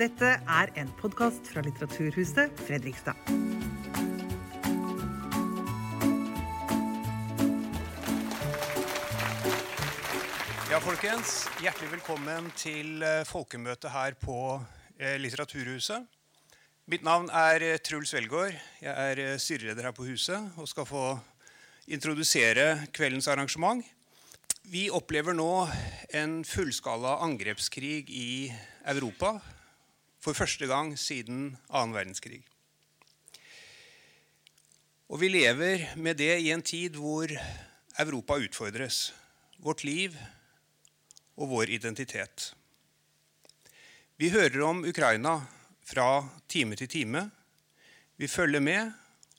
Dette er en podkast fra Litteraturhuset Fredrikstad. Ja, folkens. Hjertelig velkommen til folkemøtet her på eh, Litteraturhuset. Mitt navn er eh, Truls Velgaard. Jeg er eh, styreleder her på huset og skal få introdusere kveldens arrangement. Vi opplever nå en fullskala angrepskrig i Europa for første gang siden annen verdenskrig. Og vi lever med det i en tid hvor Europa utfordres. Vårt liv og vår identitet. Vi hører om Ukraina fra time til time. Vi følger med,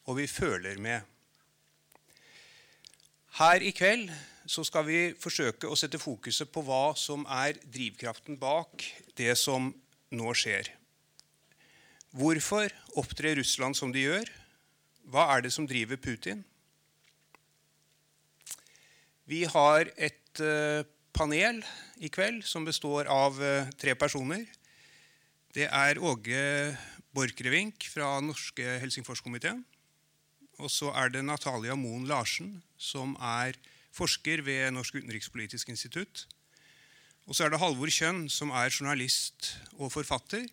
og vi føler med. Her i kveld så skal vi forsøke å sette fokuset på hva som er drivkraften bak det som nå skjer. Hvorfor opptrer Russland som de gjør? Hva er det som driver Putin? Vi har et uh, panel i kveld som består av uh, tre personer. Det er Åge Borchgrevink fra norske Helsingforskomiteen. Og så er det Natalia Moen Larsen, som er forsker ved Norsk utenrikspolitisk institutt. Og så er det Halvor Kjønn, som er journalist og forfatter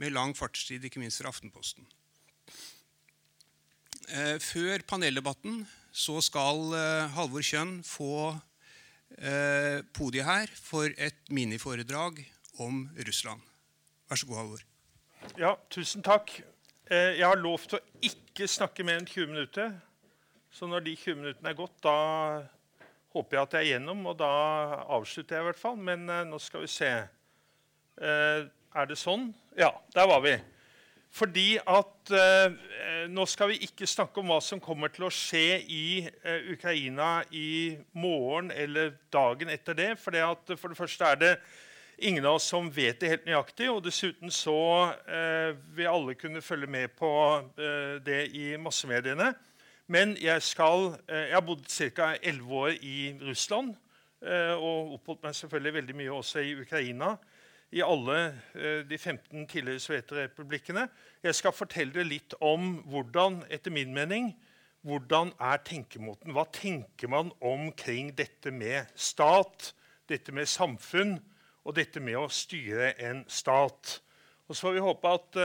med lang fartstid, ikke minst fra Aftenposten. Eh, før paneldebatten så skal eh, Halvor Kjønn få eh, podiet her for et miniforedrag om Russland. Vær så god, Halvor. Ja, tusen takk. Jeg har lovt å ikke snakke mer enn 20 minutter. Så når de 20 minuttene er gått, da håper jeg at jeg er gjennom, og da avslutter jeg i hvert fall. Men eh, nå skal vi se. Eh, er det sånn? Ja, der var vi. Fordi at eh, Nå skal vi ikke snakke om hva som kommer til å skje i eh, Ukraina i morgen eller dagen etter det. For det, at, for det første er det ingen av oss som vet det helt nøyaktig. Og dessuten så eh, vil alle kunne følge med på eh, det i massemediene. Men jeg, skal, eh, jeg har bodd ca. 11 år i Russland. Eh, og oppholdt meg selvfølgelig veldig mye også i Ukraina i alle eh, de 15 tidligere sovjetrepublikkene. Jeg skal fortelle litt om hvordan, etter min mening, hvordan er tenkemåten? Hva tenker man omkring dette med stat, dette med samfunn og dette med å styre en stat? Og Så får vi håpe at,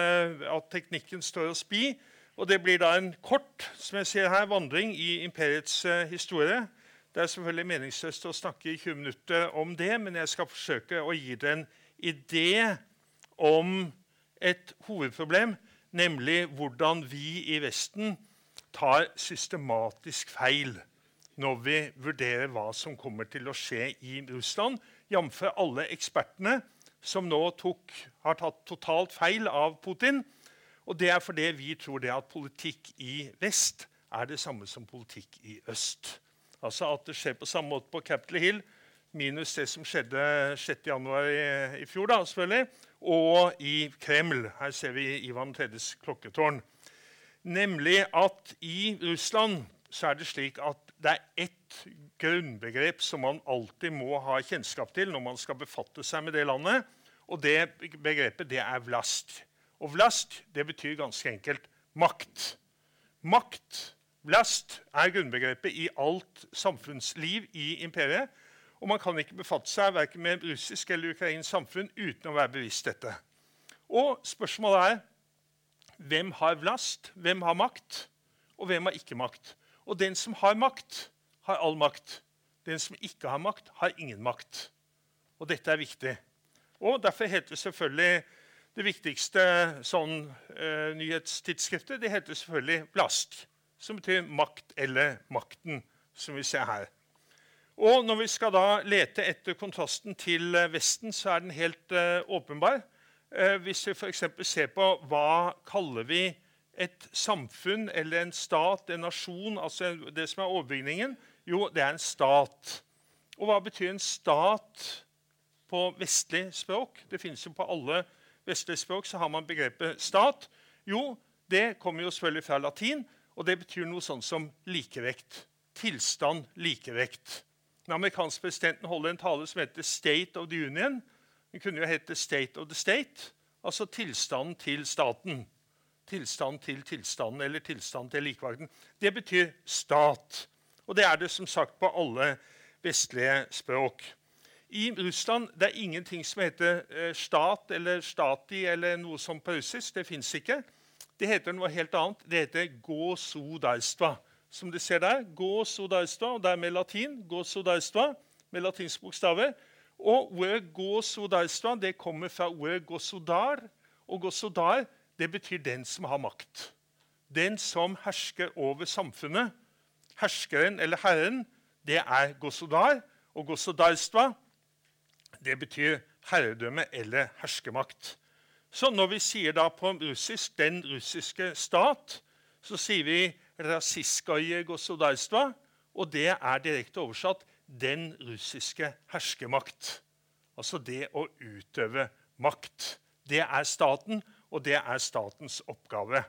at teknikken står oss bi. Og det blir da en kort som jeg ser her, vandring i imperiets uh, historie. Det er selvfølgelig meningsløst å snakke i 20 minutter om det, men jeg skal forsøke å gi dere en idé om et hovedproblem, nemlig hvordan vi i Vesten tar systematisk feil når vi vurderer hva som kommer til å skje i Russland, jf. alle ekspertene som nå tok, har tatt totalt feil av Putin. Og det er fordi vi tror det at politikk i vest er det samme som politikk i øst. Altså at det skjer på samme måte på Capitol Hill minus det som skjedde 6.1 i, i fjor, da, selvfølgelig, og i Kreml. Her ser vi Ivan Tredjes klokketårn. Nemlig at i Russland så er det slik at det er ett grunnbegrep som man alltid må ha kjennskap til når man skal befatte seg med det landet. Og det begrepet det er vlast. Og vlast det betyr ganske enkelt makt. Makt, vlast, er grunnbegrepet i alt samfunnsliv i imperiet. Og man kan ikke befatte seg verken med russisk eller ukrainsk samfunn uten å være bevisst dette. Og spørsmålet er hvem har vlast, hvem har makt, og hvem har ikke makt? Og den som har makt, har all makt. Den som ikke har makt, har ingen makt. Og dette er viktig. Og Derfor heter det selvfølgelig det viktigste sånn, eh, nyhetstidsskriftet det heter selvfølgelig Blast, som betyr makt eller makten, som vi ser her. Og når vi skal da lete etter kontrasten til eh, Vesten, så er den helt eh, åpenbar. Eh, hvis vi f.eks. ser på hva kaller vi et samfunn eller en stat, en nasjon, altså det som er overbygningen, jo, det er en stat. Og hva betyr en stat på vestlig språk? Det finnes jo på alle vestlige språk så har man begrepet stat. Jo, det kommer jo selvfølgelig fra latin, og det betyr noe sånn som likevekt. Tilstand, likevekt. Den amerikanske presidenten holder en tale som heter 'State of the Union'. Den kunne jo hete 'State of the State'. Altså tilstanden til staten. Tilstand til tilstanden, eller tilstand til likevakten. Det betyr stat. Og det er det som sagt på alle vestlige språk. I Russland det er ingenting som heter eh, stat eller stati eller noe som på. Det fins ikke. Det heter noe helt annet. Det heter gosudarstva. Som du ser der. Gosudarstva, og det er med latin. Gosudarstva, med latinske bokstaver. Og ordet gosudarstva det kommer fra ordet gosudar. Og gosudar det betyr den som har makt. Den som hersker over samfunnet. Herskeren eller herren, det er gosudar. Og gosudarstva det betyr herredømme eller herskemakt. Så når vi sier da på russisk 'den russiske stat', så sier vi 'rasiskaje gosudarstva', og det er direkte oversatt 'den russiske herskemakt'. Altså det å utøve makt. Det er staten, og det er statens oppgave.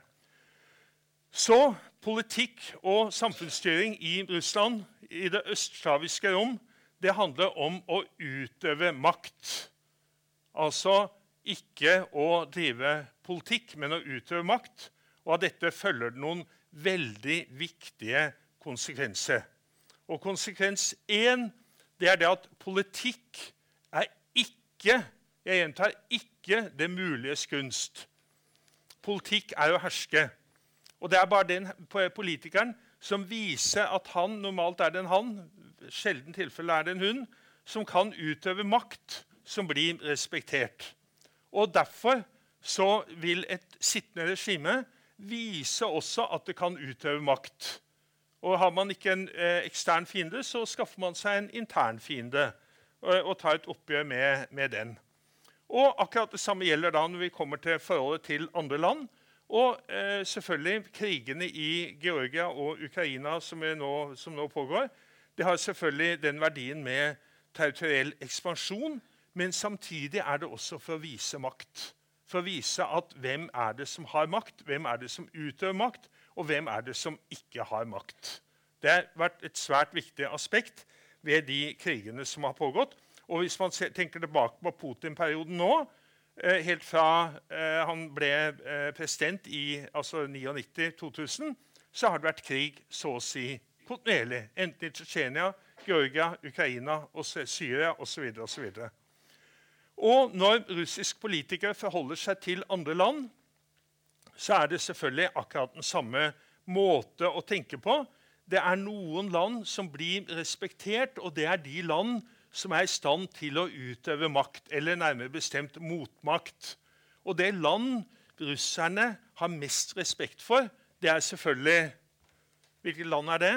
Så politikk og samfunnsstyring i Russland, i det østslaviske rom, det handler om å utøve makt. Altså ikke å drive politikk, men å utøve makt. Og av dette følger det noen veldig viktige konsekvenser. Og konsekvens én det er det at politikk er ikke jeg gjentar ikke det muliges kunst. Politikk er å herske. Og det er bare den politikeren som viser at han normalt er det en han, sjelden tilfelle er det en hund, som kan utøve makt som blir respektert. Og Derfor så vil et sittende regime vise også at det kan utøve makt. Og Har man ikke en eh, ekstern fiende, så skaffer man seg en intern fiende og, og tar et oppgjør med, med, den. Og Akkurat det samme gjelder da når vi kommer til forholdet til andre land. Og eh, selvfølgelig krigene i Georgia og Ukraina som nå, som nå pågår. Det har selvfølgelig den verdien med territoriell ekspansjon. Men samtidig er det også for å vise makt. For å vise at hvem er det som har makt, hvem er det som utøver makt, og hvem er det som ikke har makt. Det har vært et svært viktig aspekt ved de krigene som har pågått. Og hvis man tenker tilbake på Putin-perioden nå, eh, helt fra eh, han ble eh, president i altså 99-2000, så har det vært krig så å si kontinuerlig. Enten i Tsjetsjenia, Georgia, Ukraina, Syria osv. osv. Og når russiske politikere forholder seg til andre land, så er det selvfølgelig akkurat den samme måte å tenke på. Det er noen land som blir respektert, og det er de land som er i stand til å utøve makt, eller nærmere bestemt motmakt. Og det land russerne har mest respekt for, det er selvfølgelig Hvilket land er det?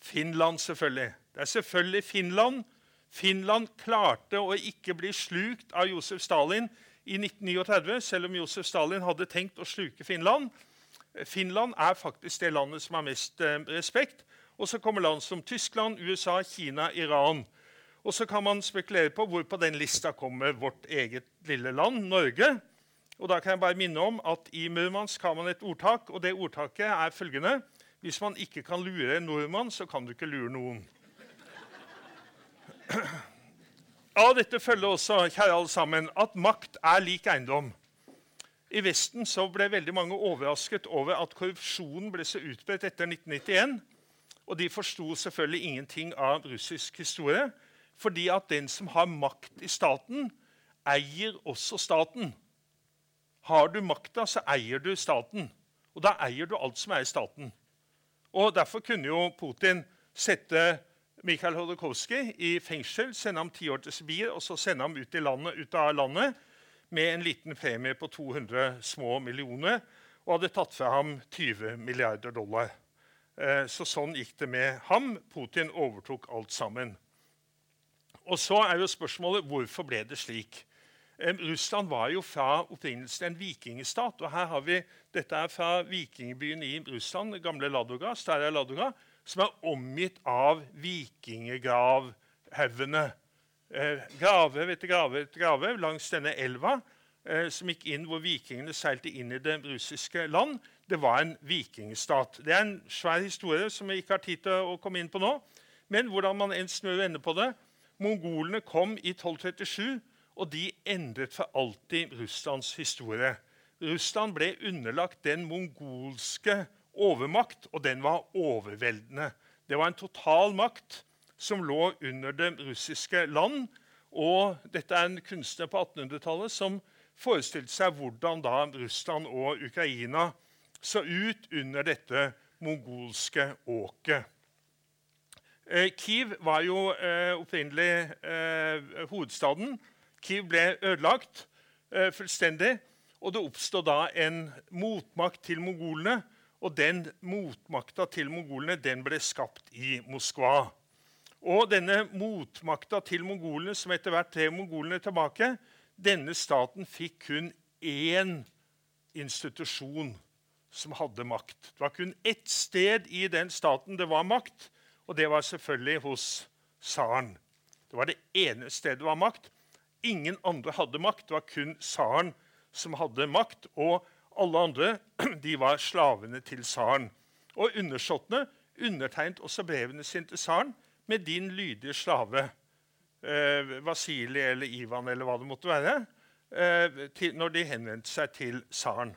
Finland, selvfølgelig. Det er selvfølgelig Finland Finland klarte å ikke bli slukt av Josef Stalin i 1939, selv om Josef Stalin hadde tenkt å sluke Finland. Finland er faktisk det landet som har mest eh, respekt. Og så kommer land som Tyskland, USA, Kina, Iran. Og så kan man spekulere på hvor på den lista kommer vårt eget lille land, Norge. Og da kan jeg bare minne om at I Murmansk har man et ordtak, og det ordtaket er følgende Hvis man ikke kan lure en nordmann, så kan du ikke lure noen. Av dette følger også kjære alle sammen, at makt er lik eiendom. I Vesten så ble veldig mange overrasket over at korrupsjonen ble så utbredt etter 1991. Og de forsto selvfølgelig ingenting av russisk historie. Fordi at den som har makt i staten, eier også staten. Har du makta, så eier du staten. Og da eier du alt som er i staten. Og Derfor kunne jo Putin sette Mikhail Hodorkovskij i fengsel, sende ham ti år til Sibir og så sende ham ut, landet, ut, av landet med en liten premie på 200 små millioner og hadde tatt fra ham 20 milliarder dollar. Eh, så sånn gikk det med ham. Putin overtok alt sammen. Og så er jo spørsmålet hvorfor ble det slik. Russland var jo fra opprinnelsen en vikingstat. og her har vi, Dette er fra vikingbyen i Russland, gamle Ladoga, Stara Ladoga som er omgitt av vikingegravhaugene. Eh, etter grave etter grave langs denne elva eh, som gikk inn hvor vikingene seilte inn i det russiske land. Det var en vikingstat. Det er en svær historie som vi ikke har tid til å komme inn på nå. Men hvordan man enn snur og ender på det Mongolene kom i 1237, og de endret for alltid Russlands historie. Russland ble underlagt den mongolske overmakt, og den var overveldende. Det var en total makt som lå under det russiske land. Og dette er en kunstner på 1800-tallet som forestilte seg hvordan da Russland og Ukraina så ut under dette mongolske åket. Eh, Kiev var jo eh, opprinnelig eh, hovedstaden. Kiev ble ødelagt eh, fullstendig, og det oppstod da en motmakt til mongolene. Og den motmakta til mongolene den ble skapt i Moskva. Og denne motmakta til mongolene, som etter hvert drev mongolene tilbake, denne staten fikk kun én institusjon som hadde makt. Det var kun ett sted i den staten det var makt, og det var selvfølgelig hos tsaren. Det var det ene stedet det var makt. Ingen andre hadde makt. Det var kun tsaren som hadde makt. Og alle andre de var slavene til tsaren. Og undersåttene undertegnet også brevene sine til tsaren med din lydige slave eh, Vasilij eller Ivan eller hva det måtte være, eh, til, når de henvendte seg til tsaren.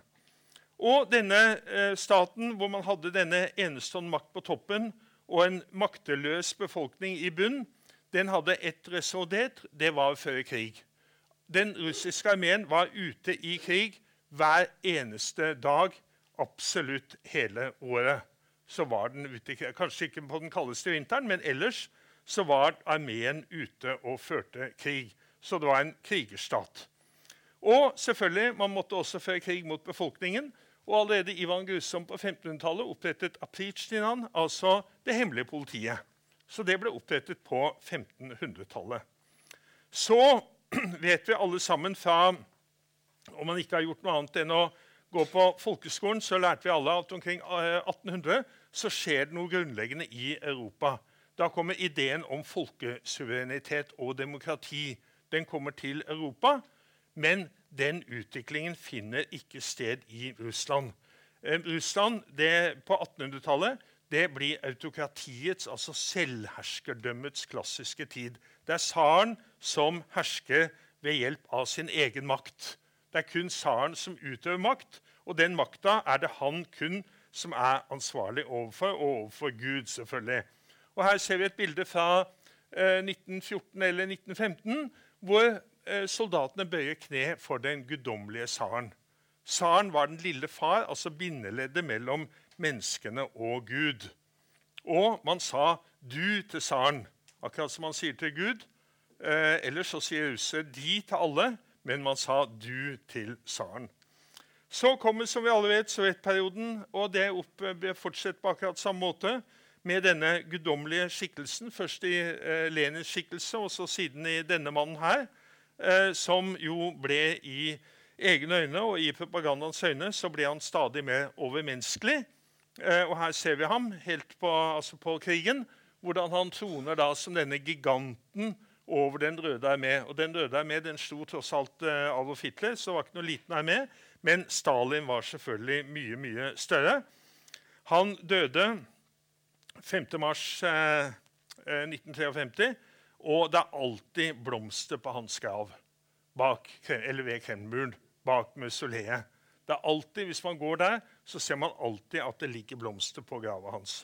Og denne eh, staten, hvor man hadde denne enestående makt på toppen og en makteløs befolkning i bunn, den hadde ett resordet, Det var før krig. Den russiske armeen var ute i krig hver eneste dag absolutt hele året så var den ute Kanskje ikke på den kaldeste vinteren, men ellers så var armeen ute og førte krig. Så det var en krigerstat. Og selvfølgelig, man måtte også føre krig mot befolkningen. Og allerede Ivan Grusom på 1500-tallet opprettet Apritsjtinan, altså det hemmelige politiet. Så det ble opprettet på 1500-tallet. Så vet vi alle sammen fra Om man ikke har gjort noe annet enn å gå på folkeskolen, så lærte vi alle at omkring 1800 eh, så skjer det noe grunnleggende i Europa. Da kommer ideen om folkesuverenitet og demokrati. Den kommer til Europa, men den utviklingen finner ikke sted i Russland. Eh, Russland det, på 1800-tallet det blir autokratiets, altså selvherskerdømmets, klassiske tid. Det er tsaren som hersker ved hjelp av sin egen makt. Det er kun tsaren som utøver makt, og den makta er det han kun som er ansvarlig overfor, og overfor Gud, selvfølgelig. Og Her ser vi et bilde fra eh, 1914 eller 1915, hvor eh, soldatene bøyer kne for den guddommelige tsaren. Tsaren var den lille far, altså bindeleddet mellom menneskene og Gud. Og man sa 'du' til tsaren, akkurat som man sier til Gud. Eh, ellers så sier huset 'de' til alle, men man sa 'du' til tsaren. Så kommer som vi alle vet, sovjetperioden, og det fortsetter på akkurat samme måte med denne guddommelige skikkelsen. Først i eh, Lenins skikkelse, og så siden i denne mannen her, eh, som jo ble i egne øyne og i propagandaens øyne så ble han stadig mer overmenneskelig. Eh, og her ser vi ham helt på, altså på krigen, hvordan han troner da som denne giganten over Den røde armé. Og Den røde armé den sto tross alt eh, Adolf Hitler, så det var ikke noe liten armé. Men Stalin var selvfølgelig mye, mye større. Han døde 5. mars eh, 1953, eh, og det er alltid blomster på hans grav bak, eller ved Kremlmuren, bak mausoleet. Det er alltid, Hvis man går der, så ser man alltid at det ligger blomster på grava hans.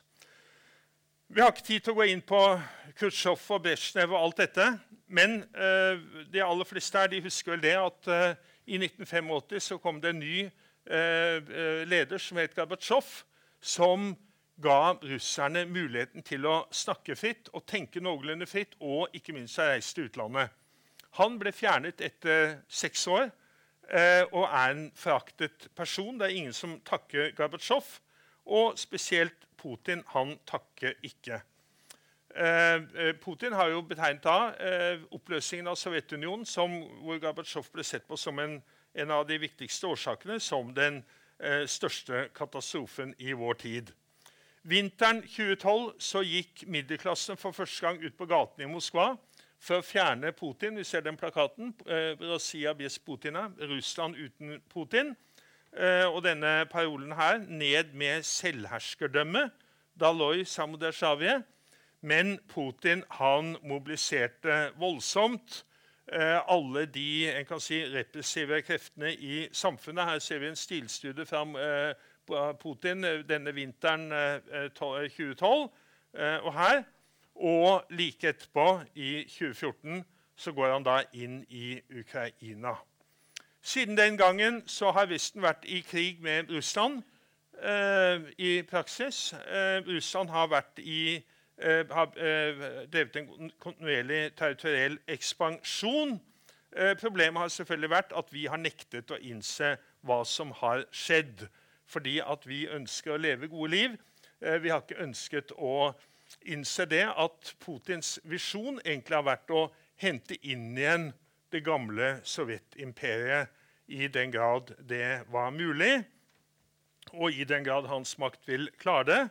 Vi har ikke tid til å gå inn på Khrusjtsjov og Brezjnev og alt dette. Men eh, de aller fleste her de husker vel det at eh, i 1985 så kom det en ny eh, eh, leder som het Gorbatsjov, som ga russerne muligheten til å snakke fritt og tenke noenlunde fritt, og ikke minst å reise til utlandet. Han ble fjernet etter seks år og er en foraktet person. Det er ingen som takker Gorbatsjov. Og spesielt Putin han takker ikke. Eh, eh, Putin har jo betegnet da eh, oppløsningen av Sovjetunionen som, hvor Gorbatsjov ble sett på som en, en, av de viktigste årsakene, som den største katastrofen i vår tid. Vinteren 2012 så gikk middelklassen for første gang ut på gatene i Moskva for å fjerne Putin. Vi ser den plakaten. Eh, Russia bis Putina. Russland uten Putin. Eh, og denne parolen her ned med selvherskerdømme. Daloi Samudashavie. Men Putin han mobiliserte voldsomt eh, alle de en kan si, repressive kreftene i samfunnet. Her ser vi en stilstudie fra eh, Putin denne vinteren 2012. Og her og like etterpå, i 2014, så går han da inn i Ukraina. Siden den gangen så har Vesten vært i krig med Russland eh, i praksis. Eh, Russland har, i, eh, har eh, drevet en kontinuerlig territoriell ekspansjon. Eh, problemet har selvfølgelig vært at vi har nektet å innse hva som har skjedd. Fordi at vi ønsker å leve gode liv. Eh, vi har ikke ønsket å innse det at Putins visjon egentlig har vært å hente inn igjen det gamle Sovjetimperiet i den grad det var mulig, og i den grad hans makt vil klare det.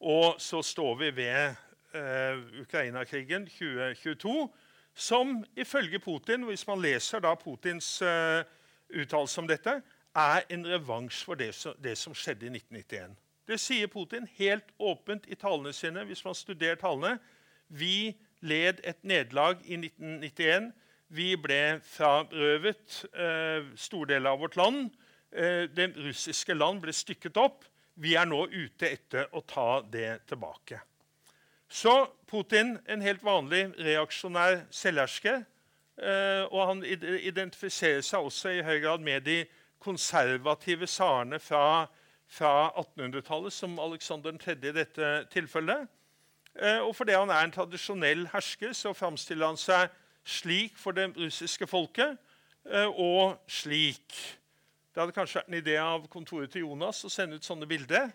Og så står vi ved eh, Ukraina-krigen 2022, som ifølge Putin, hvis man leser da Putins eh, uttalelse om dette, er en revansj for det som, det som skjedde i 1991. Det sier Putin helt åpent i talene sine. hvis man studerer talene. Vi led et nederlag i 1991. Vi ble frarøvet eh, store deler av vårt land. Eh, det russiske land ble stykket opp. Vi er nå ute etter å ta det tilbake. Så Putin, en helt vanlig reaksjonær selvhersker. Eh, og han identifiserer seg også i høy grad med de konservative tsarene fra, fra 1800-tallet, som Alexander 3. i dette tilfellet. Eh, og fordi han er en tradisjonell hersker, så framstiller han seg slik for det russiske folket eh, og slik. Det hadde kanskje vært en idé av kontoret til Jonas å sende ut sånne bilder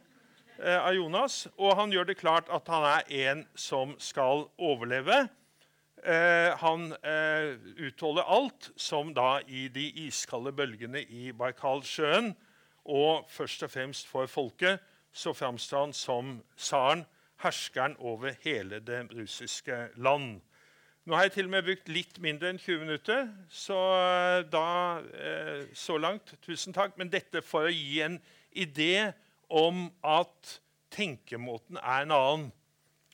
eh, av Jonas. Og han gjør det klart at han er en som skal overleve. han utholder alt, som da i de iskalde bølgene i Baikalsjøen. Og først og fremst for folket så framstår han som tsaren herskeren over hele det russiske land. Nå har jeg til og med brukt litt mindre enn 20 minutter, så eh, da eh, Så langt, tusen takk. Men dette for å gi en idé om at tenkemåten er en annen.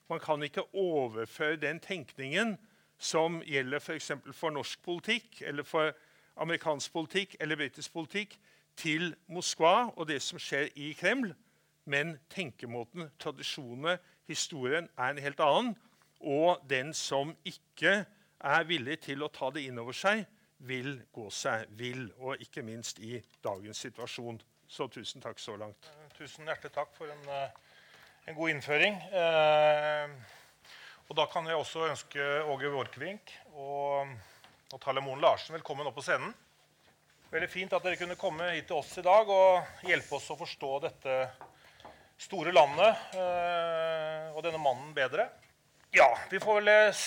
Man kan ikke overføre den tenkningen som gjelder f.eks. For, for norsk politikk eller for amerikansk politikk eller britisk politikk, til Moskva og det som skjer i Kreml. Men tenkemåten, tradisjonene, historien er en helt annen. Og den som ikke er villig til å ta det inn over seg, vil gå seg vill. Og ikke minst i dagens situasjon. Så tusen takk så langt. Tusen hjertelig takk for en, eh, en god innføring. Eh, og da kan jeg også ønske Åge Vorkvink og Natalia Moen Larsen velkommen opp på scenen. Veldig fint at dere kunne komme hit til oss i dag og hjelpe oss å forstå dette store landet øh, og denne mannen bedre. Ja, vi får vel, eh,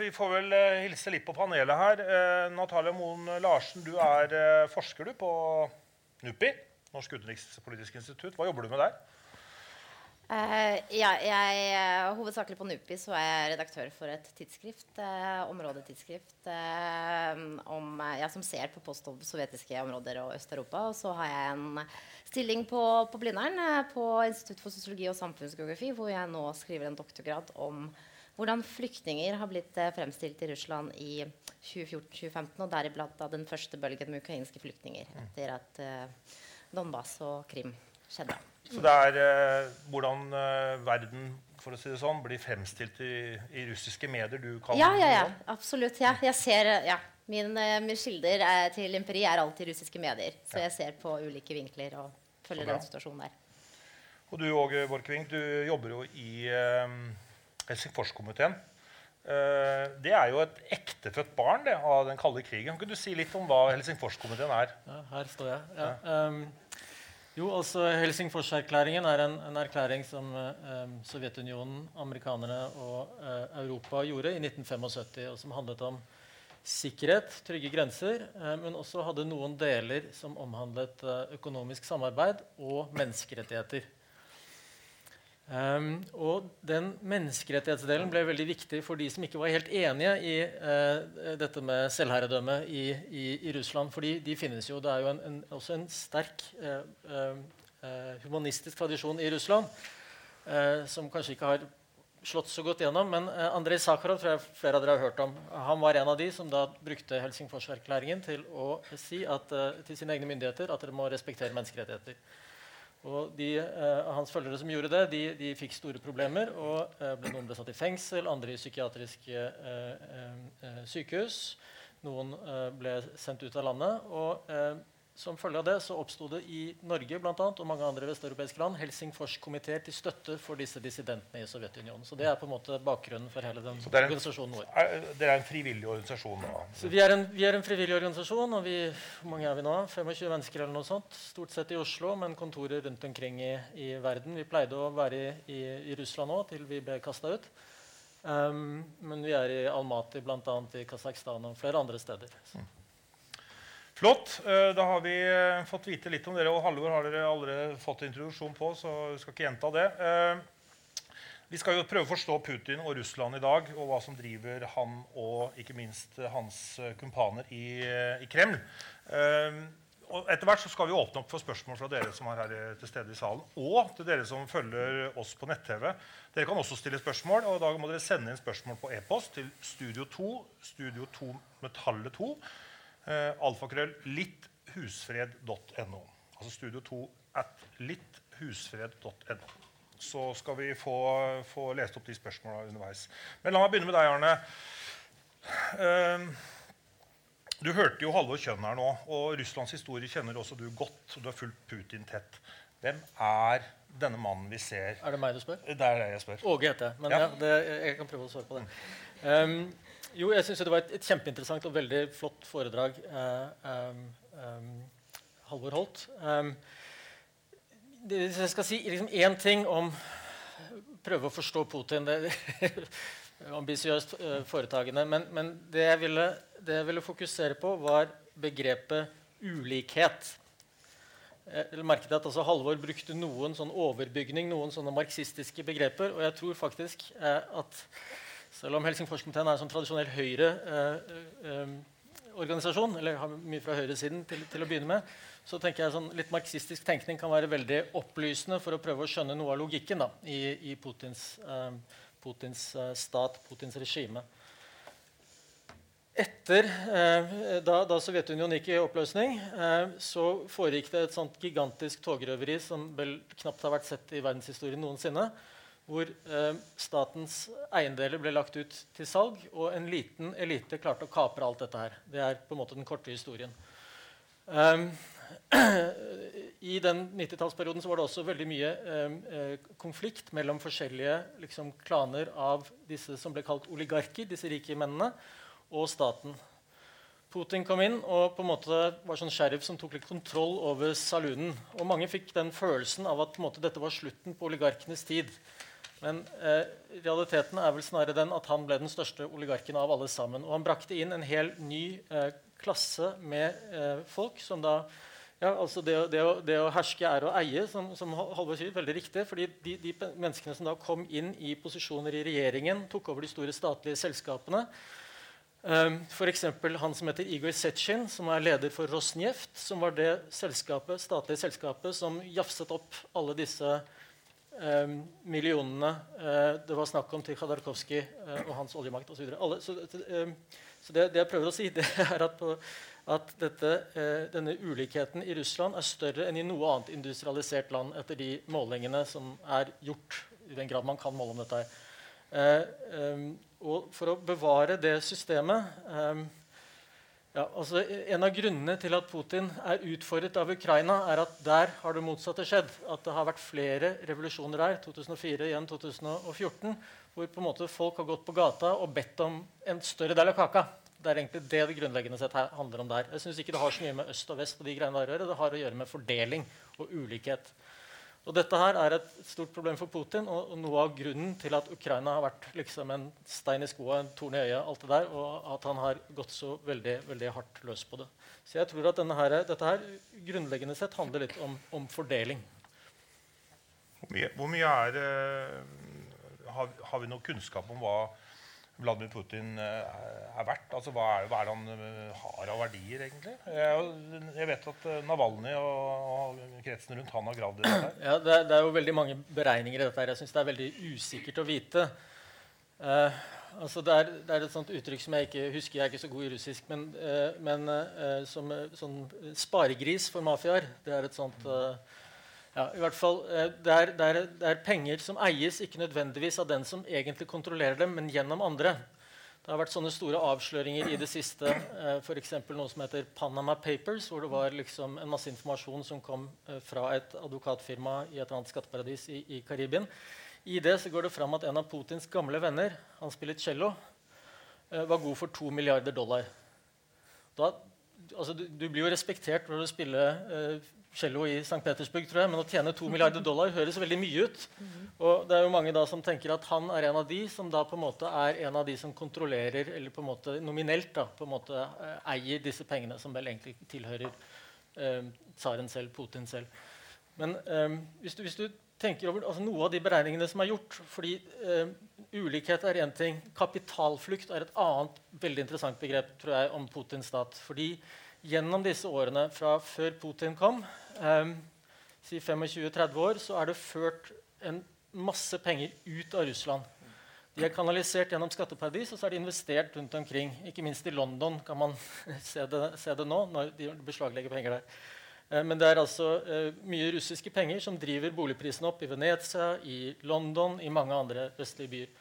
vi får vel eh, hilse litt på panelet her. Natalia Moen Larsen, du er forsker du på NUPI, Norsk utenrikspolitisk institutt. Hva jobber du med der? Uh, ja, jeg, uh, hovedsakelig på NUPI så er jeg redaktør for et tidsskrift, uh, områdetidsskrift, om, ja, som ser på post-sovjetiske områder og Øst-Europa. Og så har jeg en stilling på, på Blindern på Institutt for sosiologi og samfunnsgeografi, hvor jeg nå skriver en doktorgrad om hvordan flyktninger har blitt fremstilt i Russland i 2014-2015, og deriblant da den første bølgen med ukrainske flyktninger etter at Donbas og Krim skjedde. Så det er eh, hvordan eh, verden for å si det sånn, blir fremstilt i, i russiske medier du kan Ja, ja, ja. Absolutt. Ja. Jeg ser, ja. Min, eh, min kilder er, til imperi er alltid russiske medier. Så jeg ser på ulike vinkler og følger den situasjonen der. Og du Åge Borchgrevink, du jobber jo i eh, Helsingforskomiteen. Eh, det er jo et ektefødt barn det, av den kalde krigen. Kan du si litt om hva Helsingforskomiteen er? Ja, her står jeg. Ja. Um, jo, altså Helsingforserklæringen er en, en erklæring som eh, Sovjetunionen, amerikanerne og eh, Europa gjorde i 1975, og som handlet om sikkerhet, trygge grenser, eh, men også hadde noen deler som omhandlet eh, økonomisk samarbeid og menneskerettigheter. Um, og den menneskerettighetsdelen ble veldig viktig for de som ikke var helt enige i uh, dette med selvherredømme i, i, i, Russland. fordi de finnes jo. Det er jo en, en, også en sterk uh, uh, humanistisk tradisjon i Russland som kanskje ikke har slått så godt gjennom. Men Andrej Sakharov tror jeg flere av dere har hørt om. Han var en av de som da brukte Helsingforserklæringen til å si at, til sine egne myndigheter at dere må respektere menneskerettigheter. Og de uh, hans følgere som gjorde det, de, de fikk store problemer. og ble, Noen ble satt i fengsel, andre i psykiatriske sykehus. Noen ble sendt ut av landet. og som følge av det så oppsto det i Norge blant annet, og mange andre vesteuropeiske land Helsingforskomiteer til støtte for disse dissidentene i Sovjetunionen. Så Det er på en måte bakgrunnen for hele den en, organisasjonen vår. Er, dere er en frivillig organisasjon? nå? Så vi er, en, vi er en frivillig organisasjon. og vi, Hvor mange er vi nå? 25 mennesker eller noe sånt. Stort sett i Oslo, men kontorer rundt omkring i, i verden. Vi pleide å være i, i, i Russland nå til vi ble kasta ut. Um, men vi er i Almaty, bl.a. i Kasakhstan og flere andre steder. Så. Flott. Eh, da har vi eh, fått vite litt om dere. Og Halvor har dere allerede fått introduksjon på, så vi skal ikke gjenta det. Eh, vi skal jo prøve å forstå Putin og Russland i dag, og hva som driver han og ikke minst hans kumpaner i, i Kreml. Og etter hvert så skal vi åpne opp for spørsmål fra dere som er her til stede i salen, og til dere som følger oss på nett-TV. Dere kan også stille spørsmål, og i dag må dere sende inn spørsmål på e-post til studio2, studio2 Metallet 2 eh, alfakrøll litthusfred.no. Altså studio2 at litthusfred.no. Så skal vi få, få, lest opp de spørsmåla underveis. Men la meg begynne med deg, Arne. Uh, du hørte jo Halvor Kjønn her nå, og Russlands historie kjenner også du godt. og Du har fulgt Putin tett. Hvem er denne mannen vi ser? Er det meg du spør? Det er det jeg spør. Åge heter jeg. Men ja. Ja, det, jeg kan prøve å svare på det. Um, jo, jeg syns det var et, et, kjempeinteressant og veldig flott foredrag eh, um, Halvor holdt. Um, det, jeg skal si liksom ting om Prøve å forstå Putin. Det er ambisiøst uh, foretagende. Men, men det, jeg ville, det, jeg ville, fokusere på, var begrepet ulikhet. Jeg merket at altså, Halvor brukte noen sånn overbygning, noen sånne marxistiske begreper. Og jeg tror faktisk eh, at selv om Helsingforskomiteen er en sånn tradisjonell Høyre-organisasjon, eh, eh, eller har mye fra høyresiden til, til å begynne med, så tenker jeg sånn litt marxistisk tenkning kan være veldig opplysende for å prøve å skjønne noe av logikken da, i, i Putins, eh, Putins eh, stat, Putins regime. Etter, eh, da, da, Sovjetunionen gikk i oppløsning, eh, så foregikk det et sånt gigantisk togrøveri som vel knapt har vært sett i verdenshistorien noensinne hvor eh, statens eiendeler ble lagt ut til salg, og en liten elite klarte å kapre alt dette her. Det er på en måte den korte historien. Um, I den 90-tallsperioden var det også veldig mye um, konflikt mellom forskjellige liksom, klaner av disse som ble kalt oligarker, disse rike mennene, og staten. Putin kom inn og på en måte var sånn sheriff som tok litt kontroll over salunen. Og mange fikk den følelsen av at måte, dette var slutten på oligarkenes tid. Men eh, realiteten er vel snarere den at han ble den største oligarken av alle sammen. Og han brakte inn en hel ny eh, klasse med eh, folk som da ja, altså det, det, å, det, å, herske er å eie, som, som Halvor sier, veldig riktig. fordi de, de, menneskene som da kom inn i posisjoner i regjeringen, tok over de store statlige selskapene um, F.eks. han som heter Igor Setsjin, som er leder for Rosneft, som var det selskapet, statlige selskapet som jafset opp alle disse eh, millionene eh, det var snakk om til Khadarkovskij eh, og hans oljemakt osv. Så, så, eh, så det, det, jeg prøver å si, det er at, på, at dette, eh, denne ulikheten i Russland er større enn i noe annet industrialisert land etter de målingene som er gjort. i den grad man kan måle om dette her. Eh, og for å bevare det systemet ja, altså En av grunnene til at Putin er utfordret av Ukraina, er at der har det motsatte skjedd. At det har vært flere revolusjoner der, 2004 igjen 2014, hvor på en måte folk har gått på gata og bedt om en større del av kaka. Det er egentlig det det grunnleggende sett handler om der. Jeg synes ikke det har så mye med øst og vest og de greiene der. Det har å gjøre med fordeling og ulikhet. Og dette her er et stort problem for Putin, og, og noe av grunnen til at Ukraina har vært liksom en stein i skoa, en torn i øyet, alt det der, og at han har gått så veldig, veldig hardt løs på det. Så jeg tror at her, dette her grunnleggende sett handler litt om, om fordeling. Hvor mye, hvor mye er uh, har, har, vi noe kunnskap om hva Vladimir Putin eh, er verdt? Altså, hva, er, hva er det han eh, har av verdier, egentlig? Jeg, jeg vet at eh, Navalny og, og, kretsen rundt han har gravd i dette. Ja, det er, det er, jo veldig mange beregninger i dette. her. Jeg syns det er veldig usikkert å vite. Uh, altså det, er, det, er, et sånt uttrykk som jeg ikke husker, jeg er ikke så god i russisk, men, uh, men uh, som sånn sparegris for mafiaer. Det er et sånt ja, i hvert fall, det er, det, er, det er, penger som eies ikke nødvendigvis av den som egentlig kontrollerer dem, men gjennom andre. Det har vært sånne store avsløringer i det siste. Eh, F.eks. noe som heter Panama Papers, hvor det var liksom en masse informasjon som kom fra et advokatfirma i et annet skatteparadis i, i Karibien. I det så går det fram at en av Putins gamle venner han spiller cello, var god for to milliarder dollar. Da, altså, du, du, blir jo respektert når du spiller uh, cello i St. Petersburg, tror jeg, men å tjene to milliarder dollar høres veldig mye ut. Og det er jo mange da som tenker at han er en av de som da på en måte er en av de som kontrollerer, eller på en måte nominelt da, på en måte uh, eier disse pengene, som vel egentlig tilhører tsaren selv, Putin selv. Men eh, hvis, du, hvis, du, tenker over altså, noe av de beregningene som er gjort. fordi eh, Ulikhet er én ting. Kapitalflukt er et annet veldig interessant begrep tror jeg, om Putins stat. Fordi gjennom disse årene fra før Putin kom, eh, si 25-30 år, så er det ført en masse penger ut av Russland. De er kanalisert gjennom skatteparadis og så er de investert rundt omkring. Ikke minst i London kan man se det, se det nå, når de beslaglegger penger der. Eh, men det er altså eh, mye russiske penger som driver boligprisene opp i Venezia, i London, i mange andre vestlige byer.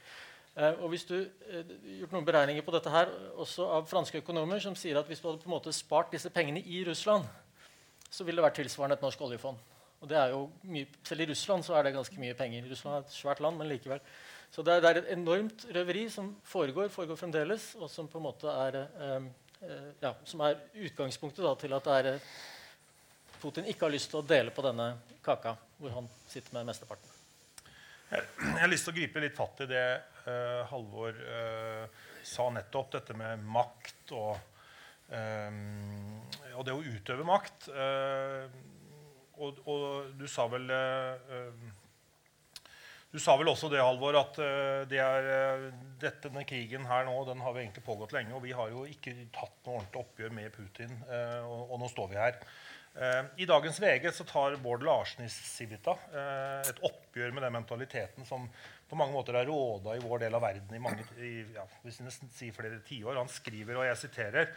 Eh, og hvis du gjort noen beregninger på dette her, også av franske økonomer, som sier at hvis du hadde på en måte spart disse pengene i Russland, så ville det vært tilsvarende et norsk oljefond. Og det er jo mye, Selv i Russland så er det ganske mye penger. Russland er et svært land, men likevel. Så det er, det er et enormt røveri som foregår, foregår fremdeles, og som på en måte er, eh, ja, som er utgangspunktet da, til at det er Putin ikke har lyst til å dele på denne kaka, hvor han sitter med mesteparten. Jeg, har lyst til å gripe litt fatt i det uh, Halvor uh, sa nettopp, dette med makt og, og det å utøve makt. Uh, og, og, du sa vel du sa vel også det, Halvor, at det er, dette, denne krigen her nå, den har vi egentlig pågått lenge. Og vi har jo ikke tatt noe ordentlig oppgjør med Putin. Og, og nå står vi her. Eh, I dagens VG så tar Bård Larsen i Civita eh, et oppgjør med den mentaliteten som på mange måter er råda i vår del av verden i mange i, ja, hvis nesten sier flere tiår. Han skriver, og jeg siterer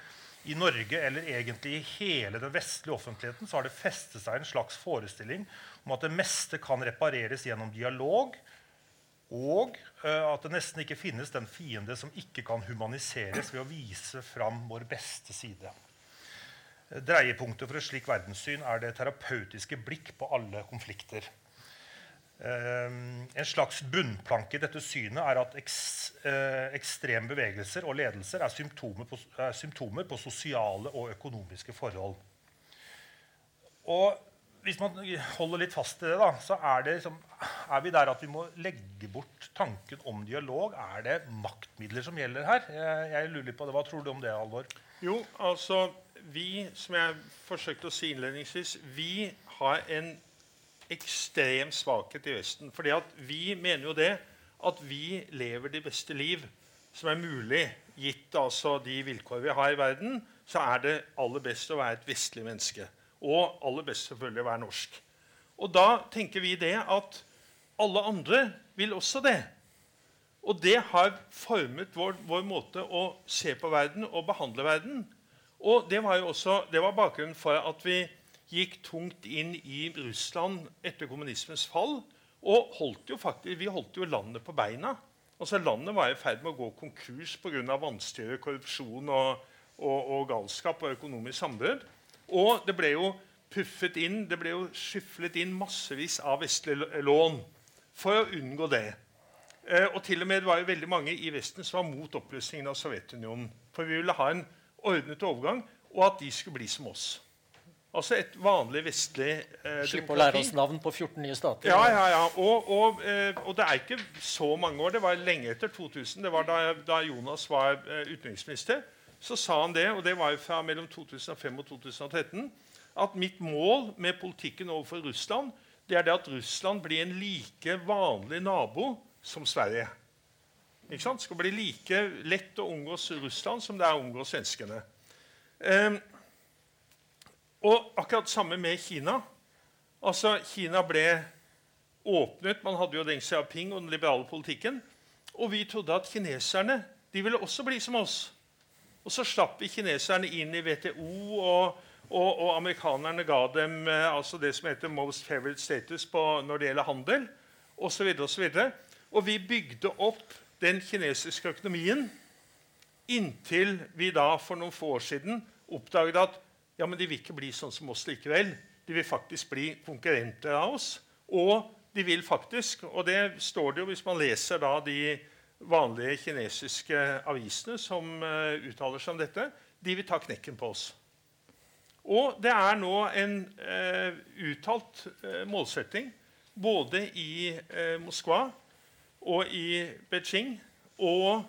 i Norge, eller egentlig i hele den vestlige offentligheten, så har det festet seg en slags forestilling om at det meste kan repareres gjennom dialog, og uh, at det nesten ikke finnes den fiende som ikke kan humaniseres ved å vise fram vår beste side. Dreiepunktet for et slikt verdenssyn er det terapeutiske blikk på alle konflikter. Um, en slags bunnplanke i dette synet er at uh, ekstreme bevegelser og ledelser er symptomer, på, er symptomer, på, sosiale og økonomiske forhold. Og hvis man holder litt fast i det, da, så er, det liksom, er vi der at vi må legge bort tanken om dialog. Er det maktmidler som gjelder her? Jeg, jeg lurer på det. Hva tror du om det, Alvor? Jo, altså vi, som jeg forsøkte å si innledningsvis, vi har en ekstrem svakhet i Vesten. Fordi vi mener jo det at vi lever de beste liv som er mulig, gitt altså de vilkår vi har i verden, så er det aller best å være et vestlig menneske. Og aller best selvfølgelig å være norsk. Og da tenker vi det at alle andre vil også det. Og det har formet vår, vår måte å se på verden og behandle verden. Og det var jo også, det var bakgrunnen for at vi gikk tungt inn i Russland etter kommunismens fall. Og holdt jo faktisk, vi holdt jo landet på beina. Altså Landet var i ferd med å gå konkurs pga. vanstyre, korrupsjon og, og, og, galskap og økonomisk samarbeid. Og det ble jo puffet inn, det ble jo skyflet inn massevis av vestlige lån for å unngå det. Eh, og til og med det var jo veldig mange i Vesten som var mot oppløsningen av Sovjetunionen. For vi ville ha en ordnet overgang, og at de skulle bli som oss. Altså et vanlig vestlig eh, Slippe å lære oss navn på 14 nye stater. Ja, ja, ja. Og, og, eh, og, det er ikke så mange år. Det var lenge etter 2000. Det var da, da Jonas var eh, utenriksminister. Så sa han det, og det var jo fra mellom 2005 og 2013, at mitt mål med politikken overfor Russland det er det at Russland blir en like vanlig nabo som Sverige. Ikke sant? Skal bli like lett å omgås Russland som det er å omgås svenskene. Um, og akkurat samme med Kina. Altså, Kina ble åpnet. Man hadde jo Deng Xiaoping og den liberale politikken. Og vi trodde at kineserne de ville også bli som oss. Og så slapp vi kineserne inn i WTO, og, og, og amerikanerne ga dem eh, altså det som heter 'most favored status' på, når det gjelder handel osv. Og, så videre, og, og vi bygde opp den kinesiske økonomien inntil vi da for noen få år siden oppdaget at ja, men de vil ikke bli sånn som oss likevel. De vil faktisk bli konkurrenter av oss. Og de vil faktisk, og det står det jo hvis man leser da de vanlige kinesiske avisene som uh, uttaler seg om dette, de vil ta knekken på oss. Og det er nå en uh, uttalt uh, målsetting både i Moskva og i Beijing å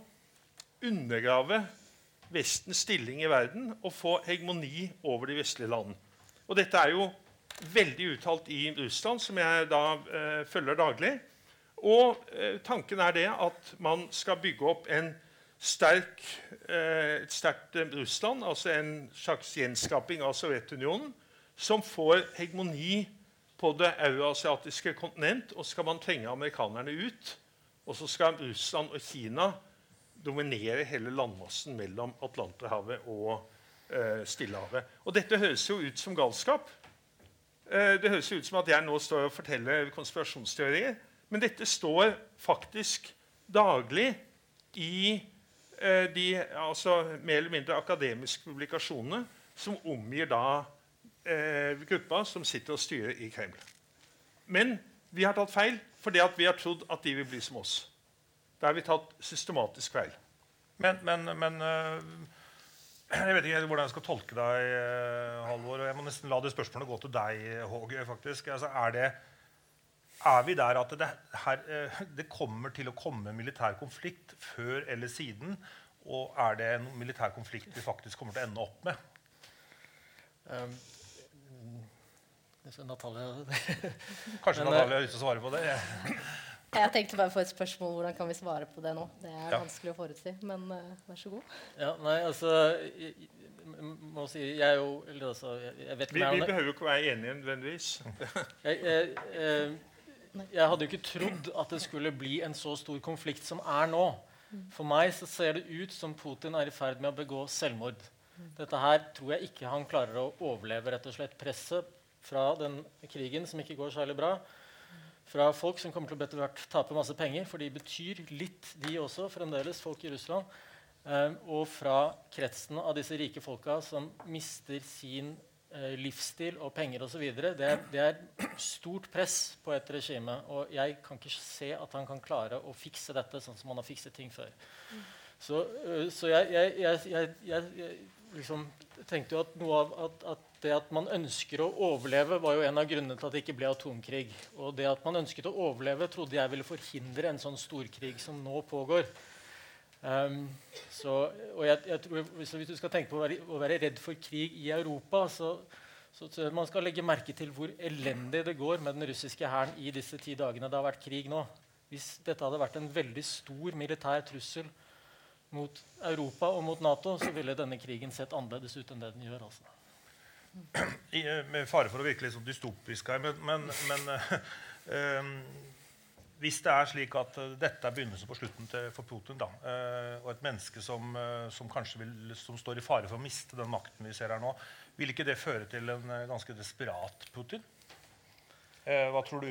undergrave Vestens stilling i verden og få hegemoni over de vestlige land. Og dette er jo veldig uttalt i Russland, som jeg da følger daglig. Og eh, tanken er det at man skal bygge opp sterk, eh, et sterkt eh, Russland, altså en slags gjenskaping av Sovjetunionen, som får hegemoni på det euroasiatiske kontinent. Og så skal man tvinge amerikanerne ut. Og så skal Russland og Kina dominere hele landmassen mellom Atlanterhavet og eh, Stillehavet. Og dette høres jo ut som galskap. Eh, det høres jo ut som at jeg nå står og forteller konspirasjonsteorier. Men dette står faktisk daglig i eh, de altså, mer eller mindre akademiske publikasjonene som omgir da eh, gruppa som sitter og styrer i Kreml. Men vi har tatt feil fordi vi har trodd at de vil bli som oss. Da har vi tatt systematisk feil. Men, men, men uh, jeg vet ikke hvordan jeg skal tolke deg, uh, Halvor. og Jeg må nesten la det spørsmålet gå til deg, Håge. faktisk. Altså, er det er vi der at det, her, eh, det, kommer til å komme militær konflikt før eller siden? Og er det en militær konflikt vi faktisk kommer til å ende opp med? Um, Natalia Kanskje Natalia har lyst til å svare på det? Jeg tenkte bare få et spørsmål. Hvordan kan vi svare på det nå? Det er ja. vanskelig å forutsi. Men uh, vær så god. Ja, nei, altså jeg, må si, jeg er jo altså, jeg, jeg vet Vi, vi behøver jo ikke være enige nødvendigvis. jeg, jeg, jeg hadde jo ikke trodd at det skulle bli en så stor konflikt som er nå. For meg så ser det ut som Putin er i ferd med å begå selvmord. Dette her tror jeg ikke han klarer å overleve rett og slett presset fra den krigen som ikke går særlig bra. Fra folk som kommer til å etter hvert tape masse penger, for de betyr litt, de også, fremdeles, folk i Russland. Um, og fra kretsen av disse rike folka som mister sin Eh, livsstil og penger osv. Det, det er stort press på et regime. Og jeg kan ikke se at han kan klare å fikse dette sånn som han har fikset ting før. Så, eh, så jeg, jeg, jeg, jeg, liksom tenkte jo at noe av at, at, det at man ønsker å overleve, var jo en av grunnene til at det ikke ble atomkrig. Og det at man ønsket å overleve, trodde jeg ville forhindre en sånn storkrig som nå pågår. Um, så, jeg, jeg tror, hvis, hvis, du skal tenke på å være, å være, redd for krig i Europa, så, så tror jeg man skal legge merke til hvor elendig det går med den russiske hæren i disse ti dagene det har vært krig nå. Hvis dette hadde vært en veldig stor militær trussel mot Europa og mot Nato, så ville denne krigen sett annerledes ut enn det den gjør. altså. I, eh, med fare for å virke litt sånn dystopisk her, men, men, men uh, hvis det er slik at uh, dette er begynnelsen på slutten til, for Putin, da, og et menneske som, som kanskje vil, som står i fare for å miste den makten vi ser her nå, vil ikke det føre til en ganske desperat Putin? hva tror du,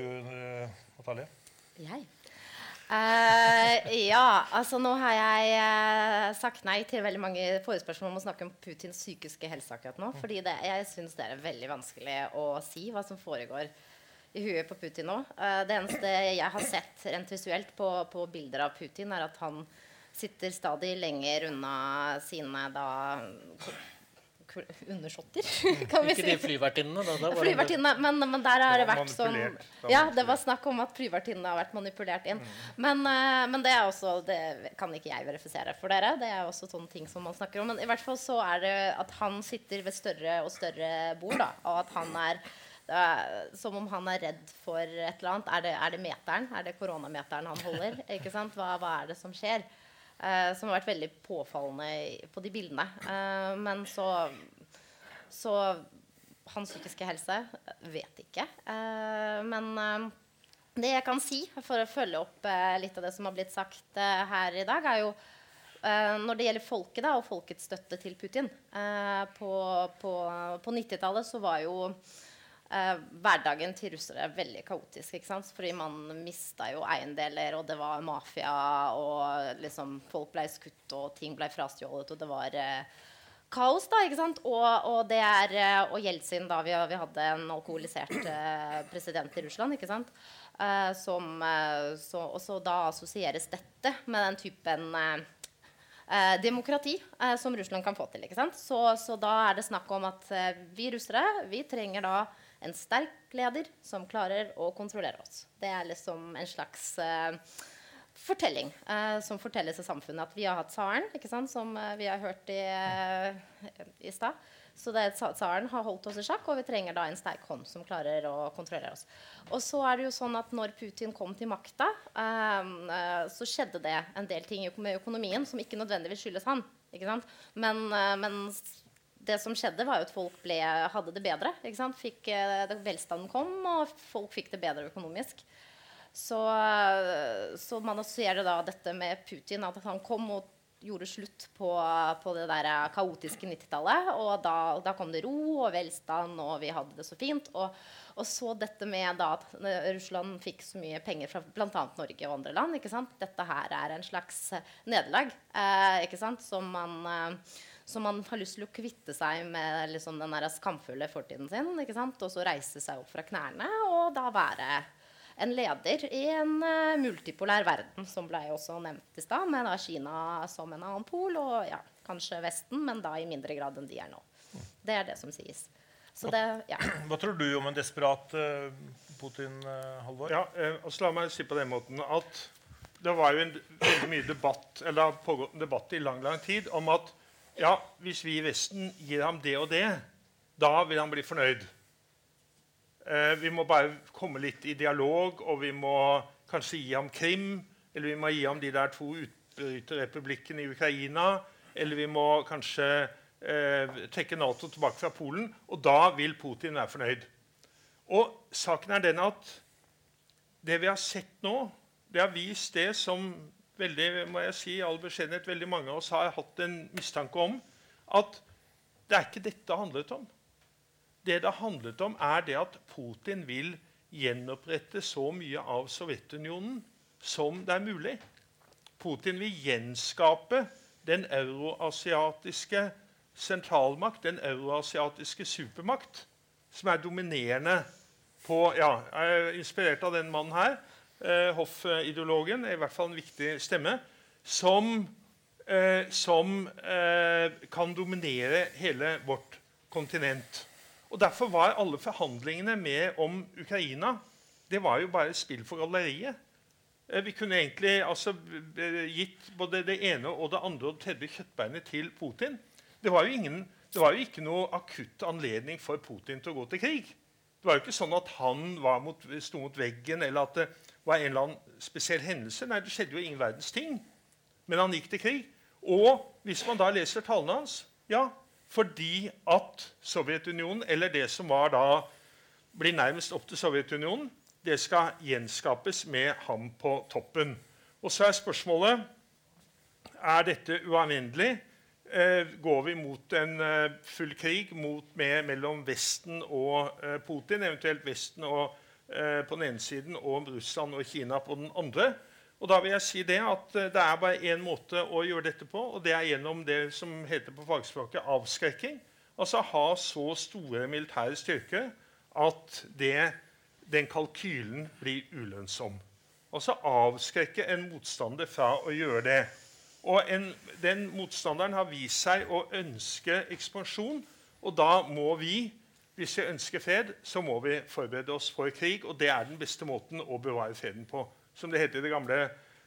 Natalie? Jeg? Ja, altså nå har jeg sagt nei til veldig mange forespørsmål om å snakke om Putins psykiske helse akkurat nå. fordi det, jeg syns det er veldig vanskelig å si hva som foregår i huet på Putin nå. Uh, det eneste jeg har sett rent visuelt på, på, bilder av Putin, er at han sitter stadig lenger unna sine da undersåtter, kan vi si. Ikke de flyvertinnene, da? da flyvertinnene, men, men, der har det, vært sånn Ja, det var snakk om at flyvertinnene har vært manipulert inn. Mm. Men, uh, men, det er også Det kan ikke jeg verifisere for dere. Det er også sånne ting som man snakker om. Men i hvert fall så er det at han sitter ved større og større bord, da, og at han er er som om han er redd for et eller annet. Er det, er det meteren? Er det koronameteren han holder? Ikke sant? Hva, hva er det som skjer? Uh, som har vært veldig påfallende på de bildene. Eh, men så, så Hans psykiske helse vet ikke. Eh, men det jeg kan si for å følge opp eh, litt av det som har blitt sagt eh, her i dag, er jo eh, når det gjelder folket da, og folkets støtte til Putin eh, På, på, på 90-tallet så var jo eh, hverdagen til russere er veldig kaotisk. ikke sant? Fordi man mista jo eiendeler, og det var mafia, og liksom folk ble skutt, og ting ble frastjålet, og det var eh, kaos, da. ikke sant? Og, og det er eh, Og Jeltsin, da vi, vi hadde en alkoholisert eh, president i Russland, ikke sant? Eh, som, eh, så, og så da assosieres dette med den typen eh, demokrati eh, som Russland kan få til. Så, så da er det snakk om at eh, vi russere vi trenger da en sterk leder som klarer å kontrollere oss. Det er liksom en slags uh, fortelling uh, som fortelles i samfunnet. At vi har hatt tsaren, som uh, vi har hørt i, i stad. Så det, tsaren har holdt oss i sjakk, og vi trenger da en sterk hånd som klarer å kontrollere oss. Og så er det jo sånn at når Putin kom til makta, så skjedde det en del ting med økonomien som ikke nødvendigvis skyldes han. Men, men det som skjedde, var jo at folk ble, hadde det bedre. Fikk, eh, det, velstanden kom, og folk fikk det bedre økonomisk. Så, så man assosierer da dette med Putin, at han kom og gjorde slutt på, på det der kaotiske 90-tallet. Og da, da kom det ro og velstand, og vi hadde det så fint. Og, og så dette med da at eh, Russland fikk så mye penger fra bl.a. Norge og andre land. Dette her er en slags eh, nederlag eh. Som man eh, så man har lyst til å kvitte seg med liksom, den der skamfulle fortiden sin. ikke sant? Og så reise seg opp fra knærne og da være en leder i en uh, multipolær verden, som ble også nevnt i stad, med da Kina som en annen pol, og ja, kanskje Vesten, men da i mindre grad enn de er nå. Det er det som sies. Så det, ja. Hva tror du om en desperat uh, Putin, uh, Halvor? Ja, eh, altså La meg si på den måten at det var jo en, veldig mye debatt eller det har pågått en debatt i lang lang tid om at ja, hvis vi i Vesten gir ham det og det, da vil han bli fornøyd. Eh, vi må bare komme litt i dialog, og vi må kanskje gi ham Krim. Eller vi må gi ham de der to utbryterrepublikkene i Ukraina. Eller vi må kanskje eh, trekke Nato tilbake fra Polen. Og da vil Putin være fornøyd. Og saken er den at det vi har sett nå, det har vist det som veldig, må jeg si, all beskjedenhet, veldig mange av oss har hatt en mistanke om, at det er ikke dette det handlet om. Det det handlet om, er det at Putin vil gjenopprette så mye av Sovjetunionen som det er mulig. Putin vil gjenskape den euroasiatiske sentralmakt, den euroasiatiske supermakt, som er dominerende på ja, Jeg er inspirert av den mannen her, eh, Hoff-ideologen, i hvert fall en viktig stemme, som, eh, som eh, kan dominere hele vårt kontinent. Og Derfor var alle forhandlingene med om Ukraina det var jo bare spill for galleriet. Eh, Vi kunne egentlig altså, gitt både det ene og det andre og det tredje kjøttbeinet til Putin. Det var, ingen, det var jo ikke noe akutt anledning for Putin til å gå til krig. Det var jo ikke sånn at han sto mot veggen, eller at det var en eller annen spesiell hendelse. Nei, det skjedde jo ingen verdens ting. Men han gikk til krig. Og hvis man da leser talene hans Ja, fordi at Sovjetunionen, eller det som var da blir nærmest opp til Sovjetunionen, det skal gjenskapes med ham på toppen. Og så er spørsmålet er dette uanvendelig. Eh, går vi mot en eh, full krig mot, med, mellom Vesten og eh, Putin, eventuelt Vesten og, eh, på den ene siden og om Russland og Kina på den andre? Og da vil jeg si Det at eh, det er bare én måte å gjøre dette på, og det er gjennom det som heter på fagspråket avskrekking. Altså ha så store militære styrker at det, den kalkylen blir ulønnsom. Altså avskrekke en motstander fra å gjøre det. Og en, Den motstanderen har vist seg å ønske ekspansjon. Og da må vi, hvis vi ønsker fred, så må vi forberede oss for krig. Og det er den beste måten å bevare freden på. Som det heter i det gamle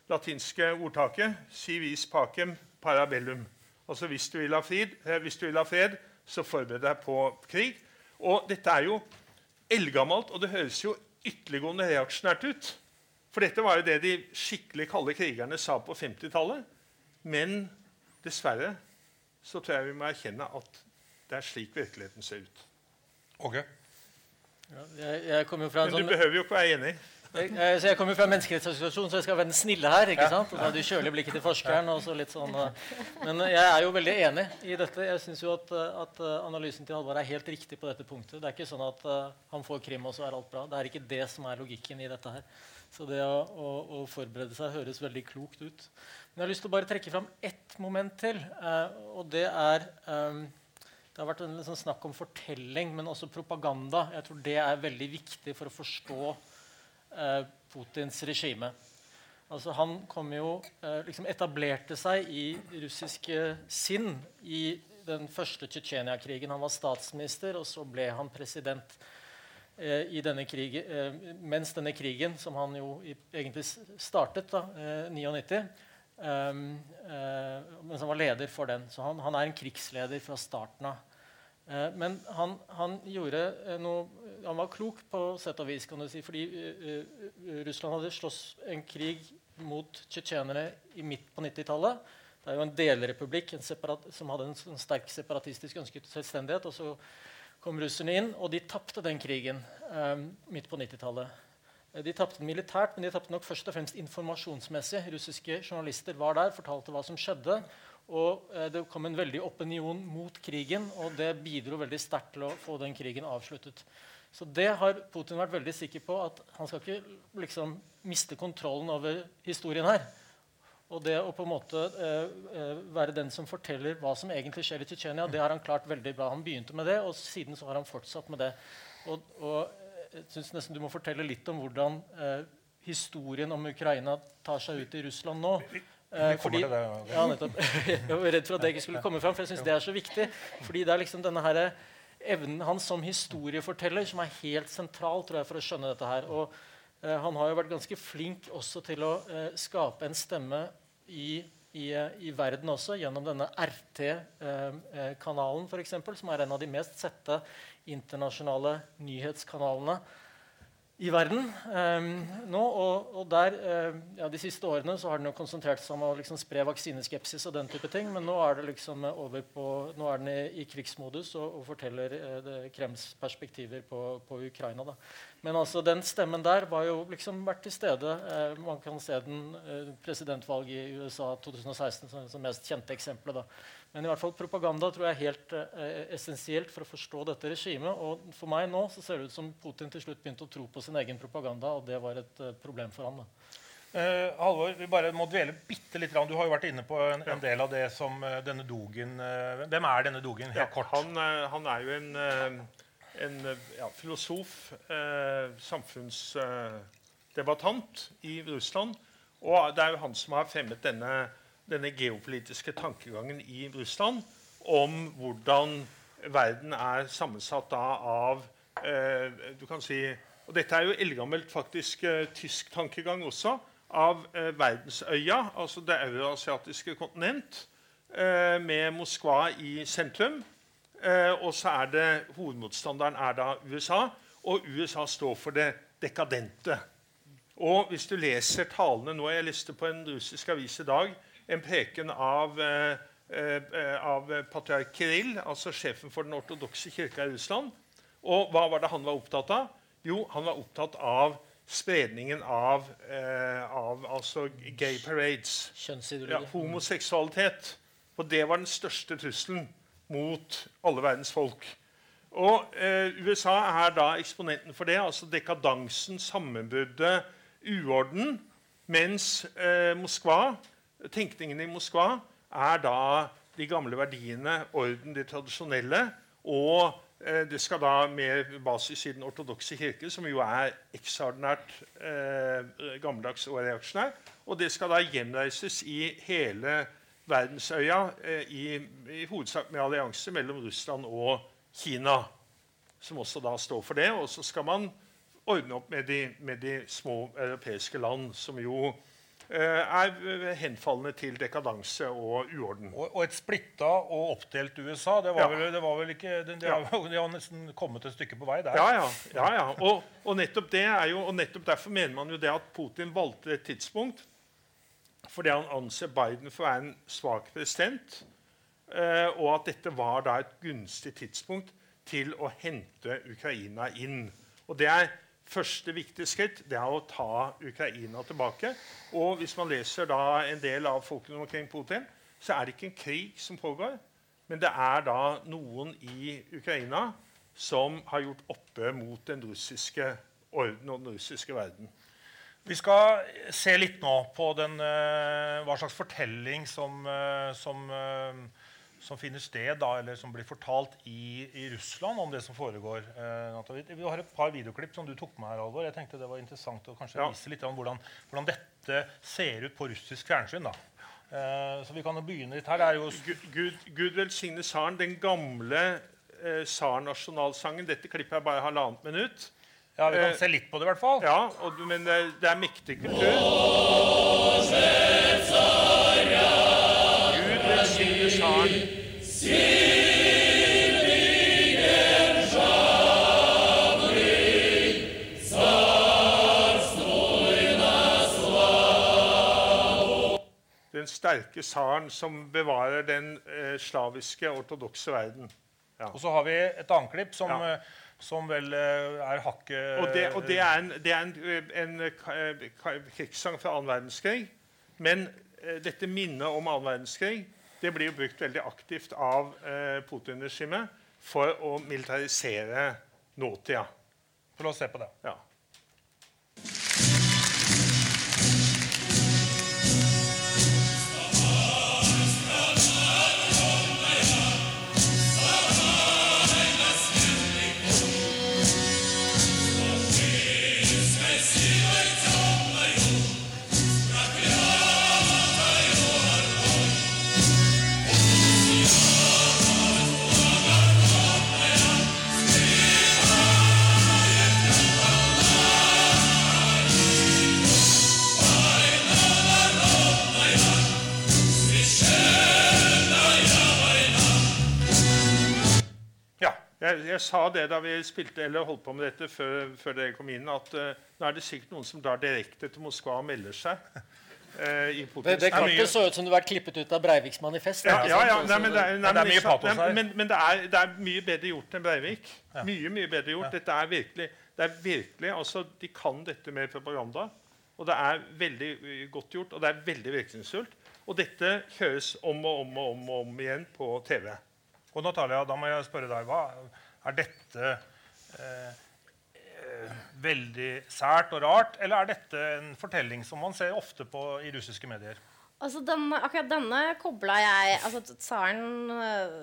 latinske ordtaket si vis pacem parabellum. Altså hvis du vil ha fred, eh, vil ha fred så forbered deg på krig. Og dette er jo eldgammelt, og det høres jo ytterliggående reaksjonært ut. For dette var jo det de skikkelig kalde krigerne sa på 50-tallet. Men dessverre så tror jeg vi må erkjenne at det er slik virkeligheten ser ut. Åge? Ja, jeg, jeg kommer jo fra en Men du sånn behøver jo ikke være enig. Jeg, jeg, jeg kommer fra en menneskerettsorganisasjon, så jeg skal være den snille her. ikke sant? Og så det kjølige blikket til forskeren. og så litt sånn... Men jeg er jo veldig enig i dette. Jeg syns jo at, at uh, analysen til Halvard er helt riktig på dette punktet. Det er ikke sånn at han får krim, og så er alt bra. Det er ikke det som er logikken i dette her. Så det å, å, å forberede seg høres veldig klokt ut. Men jeg har lyst til å bare trekke fram ett moment til, og det er um, det har vært en liksom snakk om fortelling, men også propaganda. Jeg tror det er veldig viktig for å forstå eh, Putins regime. Altså, han jo, eh, liksom etablerte seg i russiske sinn i den første Tsjetsjenia-krigen. Han var statsminister, og så ble han president eh, denne krigen, eh, mens denne krigen, som han jo i, egentlig startet da, 99 eh, uh, mens han var leder for den. Så han, han, er en krigsleder fra starten av. Uh, men han, han, gjorde uh, noe Han var klok på sett og vis, kan du si, fordi Russland hadde slåss en krig mot tsjetsjenere midt på 90-tallet. Det er jo en delrepublikk en separat, som hadde en, en sterk separatistisk ønsket selvstendighet. og så kom russerne inn, og de tapte den krigen eh, midt på 90-tallet. Eh, de tapte militært, men de tapte nok først og fremst informasjonsmessig. Russiske journalister var der, fortalte hva som skjedde. Og eh, det kom en veldig opinion mot krigen, og det bidro veldig sterkt til å få den krigen avsluttet. Så det har Putin vært veldig sikker på, at han skal ikke liksom, miste kontrollen over historien her. Og det å på en måte eh, eh være den som forteller hva som egentlig skjer i Tsjetsjenia, det har han klart veldig bra. Han begynte med det, og siden så har han fortsatt med det. Og, og jeg syns nesten du må fortelle litt om hvordan eh, historien om Ukraina tar seg ut i Russland nå. Eh, fordi, det, ja, jeg var redd for at det ikke skulle komme fram, for jeg syns det er så viktig. fordi det er liksom denne her, evnen hans som historieforteller som er helt sentral tror jeg, for å skjønne dette her. Og eh, han har jo vært ganske flink også til å eh, skape en stemme i i, i, verden også, gjennom denne RT-kanalen, eh, f.eks., som er en av de mest sette internasjonale nyhetskanalene i verden eh, nå. Og, og der, eh, ja, De siste årene så har den jo konsentrert seg om å liksom spre vaksineskepsis. og den type ting, Men nå er, det liksom over på, nå er den i, i krigsmodus og, og forteller uh, Krems perspektiver på, på Ukraina. Da. Men altså, den stemmen der var jo liksom vært til stede. Uh, man kan se den presidentvalget i USA 2016 som, det mest kjente eksempelet. da. Men i hvert fall propaganda tror jeg er helt eh, essensielt for å forstå dette regimet. Og for meg nå så ser det ut som Putin til slutt begynte å tro på sin egen propaganda, og det var et eh, problem for han. da. Uh, Halvor, vi bare må dvele bitte litt. Du har jo vært inne på en, en del av det som uh, denne Dogen uh, Hvem er denne Dogen? Helt ja, kort. Han, uh, han, er jo en, en ja, filosof, samfunnsdebattant i Russland. Og det er jo han som har fremmet denne denne geopolitiske tankegangen i Russland om hvordan verden er sammensatt av eh, du kan si, og Dette er jo eldgammelt faktisk eh, tysk tankegang også. Av eh, verdensøya, altså det euroasiatiske kontinent, eh, med Moskva i sentrum. Eh, og så er det hovedmotstanderen er da USA, og USA står for det dekadente. Og hvis du leser talene nå Jeg leste på en russisk avis i dag en preken av, eh, eh, av patriark Kirill, altså sjefen for den ortodokse kirka i Russland. Og hva var det han var opptatt av? Jo, han var opptatt av spredningen av, eh, av altså gay parades. Ja, homoseksualitet. Og det var den største trusselen mot alle verdens folk. Og eh, USA er da eksponenten for det. altså Dekadansen, sammenbruddet, uorden. Mens eh, Moskva Tenkningen i Moskva er da de gamle verdiene, orden, de tradisjonelle. Og eh, det skal da med basis i den ortodokse kirke, som jo er ekstraordinært eh, gammeldags og reaksjonær. Og det skal da gjenreises i hele verdensøya, eh, i, i, hovedsak med allianse mellom Russland og Kina, som også da står for det. Og så skal man ordne opp med de, med de små europeiske land, som jo er henfallende til dekadanse og uorden. Og, og et splitta og oppdelt USA, det var, ja. vel, det var vel, ikke det, det, har, det, har, nesten kommet et stykke på vei der. Ja, ja. ja, ja. Og, og, nettopp det er jo, og nettopp derfor mener man jo det at Putin valgte et tidspunkt fordi han anser Biden for å være en svak president, eh, og at dette var da et gunstig tidspunkt til å hente Ukraina inn. Og det er første viktige skritt det er å ta Ukraina tilbake. Og hvis man leser da en del av folkene omkring Putin, så er det ikke en krig som pågår. Men det er da noen i Ukraina som har gjort oppe mot den russiske orden og den russiske verden. Vi skal se litt nå på den, eh, hva slags fortelling som, eh, som, eh, som finner sted, da, eller som blir fortalt i, i Russland om det som foregår. eh, Vi har et par videoklipp som du tok med her, Alvor. Jeg tenkte det var interessant å kanskje Ja. vise litt om hvordan, hvordan dette ser ut på russisk fjernsyn. da. Eh, så vi kan jo begynne litt her. Det er jo Gud, Gud, Gud velsigne tsaren, den gamle eh, tsar-nasjonalsangen. Dette klippet er bare halvannet minutt. Ja, Vi kan Eh, se litt på det, i hvert fall. Ja, og, men det, det er mektig kultur. Den sterke tsaren som bevarer den eh, slaviske, ortodokse verden. Og så har vi et annet klipp som, Ja. eh, som vel eh, er hakket Og det, og det er en, det er en, en, krigssang fra annen verdenskrig. Men dette minnet om annen verdenskrig det blir jo brukt veldig aktivt av eh, Putin-regimet for å militarisere nåtida. La oss se på det. Ja. Jeg, jeg sa det da vi spilte eller holdt på med dette før, før dere kom inn, at uh, nå er det sikkert noen som drar direkte til Moskva og melder seg. Uh, i Det, Putins det er mye- så ut som det var klippet ut av Breiviks manifest. Ja, ja, ja. Nei, men det er, nei, det er mye patos her. Men, men det, er, det er mye bedre gjort enn Breivik. Mye, mye bedre gjort. Dette er virkelig, det er virkelig altså, De kan dette med propaganda. Og det er veldig uh, godt gjort, og det er veldig virkningsfullt. Og dette kjøres om og om og om, og om igjen på TV. Og Natalia, da må jeg spørre deg, hva er dette eh, eh, veldig sært og rart, eller er dette en fortelling som man ser ofte på i russiske medier? Altså denne, akkurat denne kobla jeg altså Tsaren øh,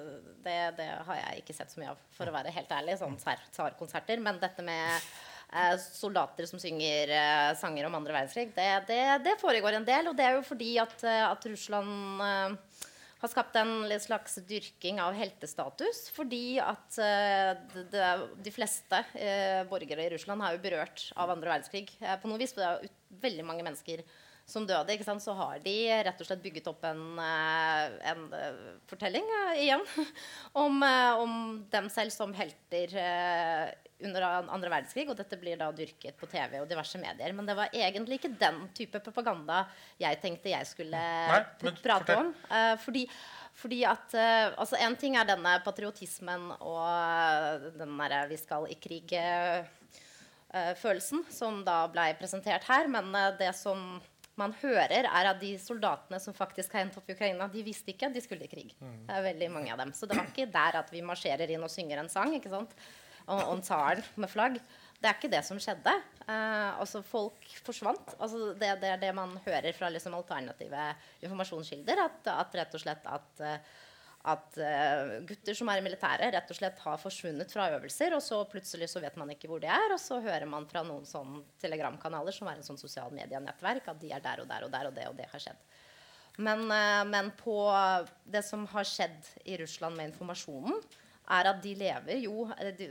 det, det har jeg ikke sett så mye av, for å være helt ærlig. Sånn tsarkonserter. Men dette med eh, soldater som synger eh, sanger om andre verdenskrig, det, det, det foregår en del. Og det er jo fordi at, eh, at Russland eh, har skapt en slags dyrking av heltestatus. Fordi at eh, det, de fleste eh, borgere i Russland er jo berørt av andre verdenskrig. Eh, på noe vis, det er jo veldig mange mennesker som døde, ikke sant, så har de rett og slett bygget opp en, en fortelling igjen om, om dem selv som helter under an- andre verdenskrig. Og dette blir da dyrket på TV og diverse medier. Men det var egentlig ikke den type propaganda jeg tenkte jeg skulle Nei, men prate fortell. om. Uh, fordi, fordi at uh, altså En ting er denne patriotismen og eh, den derre 'vi skal i krig'-følelsen uh, som da ble presentert her. Men det som man hører, er at de soldatene som faktisk har endt opp i Ukraina, de visste ikke at de skulle i krig. Er veldig mange av dem. Så det var ikke der at vi marsjerer inn og synger en sang ikke sant? Og, og tsaren med flagg. Det er ikke det som skjedde. Uh, altså Folk forsvant. Altså det, det er det man hører fra liksom alternative informasjonskilder. At, at rett og slett at eh, at eh, gutter som er i militæret, rett og slett har forsvunnet fra øvelser. Og så plutselig så vet man ikke hvor de er, og så hører man fra noen sånne telegramkanaler som er en sånn sosial medienettverk, at de er der og der og der, og det og det har skjedd. Men, uh, men på det som har skjedd i Russland med informasjonen, er at de lever jo de,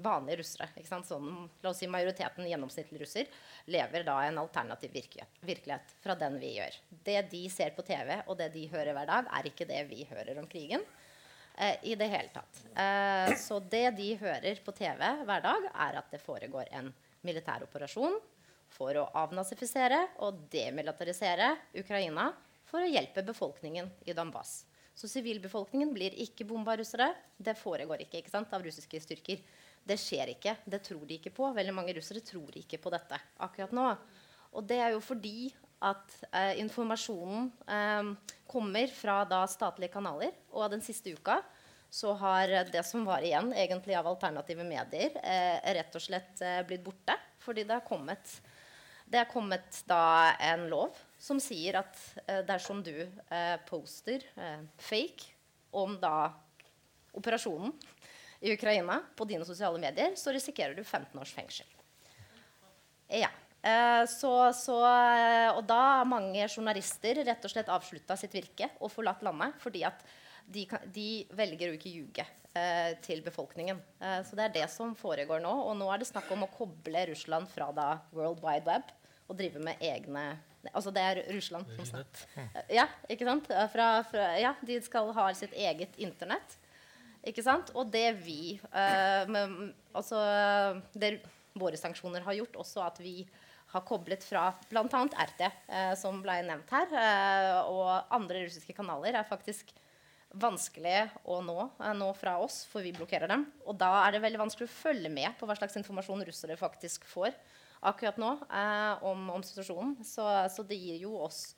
Vanlige russere? Sånn, la oss si majoriteten gjennomsnittlig russer, lever da en alternativ virkelighet, virkelighet fra den vi gjør. Det de ser på TV, og det de hører hver dag, er ikke det vi hører om krigen. Eh, I det hele tatt. Eh, så det de hører på TV hver dag, er at det foregår en militær operasjon for å avnazifisere og demilitarisere Ukraina for å hjelpe befolkningen i Donbas. Så sivilbefolkningen blir ikke bomba av russere. Det foregår ikke, ikke sant, av russiske styrker. Det skjer ikke. Det tror de ikke på. Veldig mange russere tror ikke på dette akkurat nå. Og det er jo fordi at eh, informasjonen eh, kommer fra da statlige kanaler. Og den siste uka så har det som var igjen egentlig av alternative medier, eh, rett og slett eh, blitt borte. Fordi det har kommet, det kommet da en lov som sier at eh, dersom du eh, poster fake om da operasjonen i Ukraina på dine sosiale medier, så risikerer du 15 års fengsel. Ja. Eh, så, så, eh, og da har mange journalister rett og slett avslutta sitt virke og forlatt landet fordi at de, de velger å ikke ljuge eh, til befolkningen. Eh, så det er det som foregår nå. Og nå er det snakk om å koble Russland fra da World Wide Web og drive med egne Altså det er Russland som sagt. Ja, ikke sant? Fra, fra, ja, de skal ha sitt eget internett. Ikke sant? Og det vi uh, med, altså, det våre sanksjoner har gjort, også at vi har koblet fra bl.a. RT, uh, som ble nevnt her, uh, og andre russiske kanaler, er faktisk vanskelig å nå, nå, fra oss, for vi blokkerer dem. Og da er det veldig vanskelig å følge med på hva slags informasjon russere faktisk får akkurat nå om, om situasjonen. Så, så det gir jo oss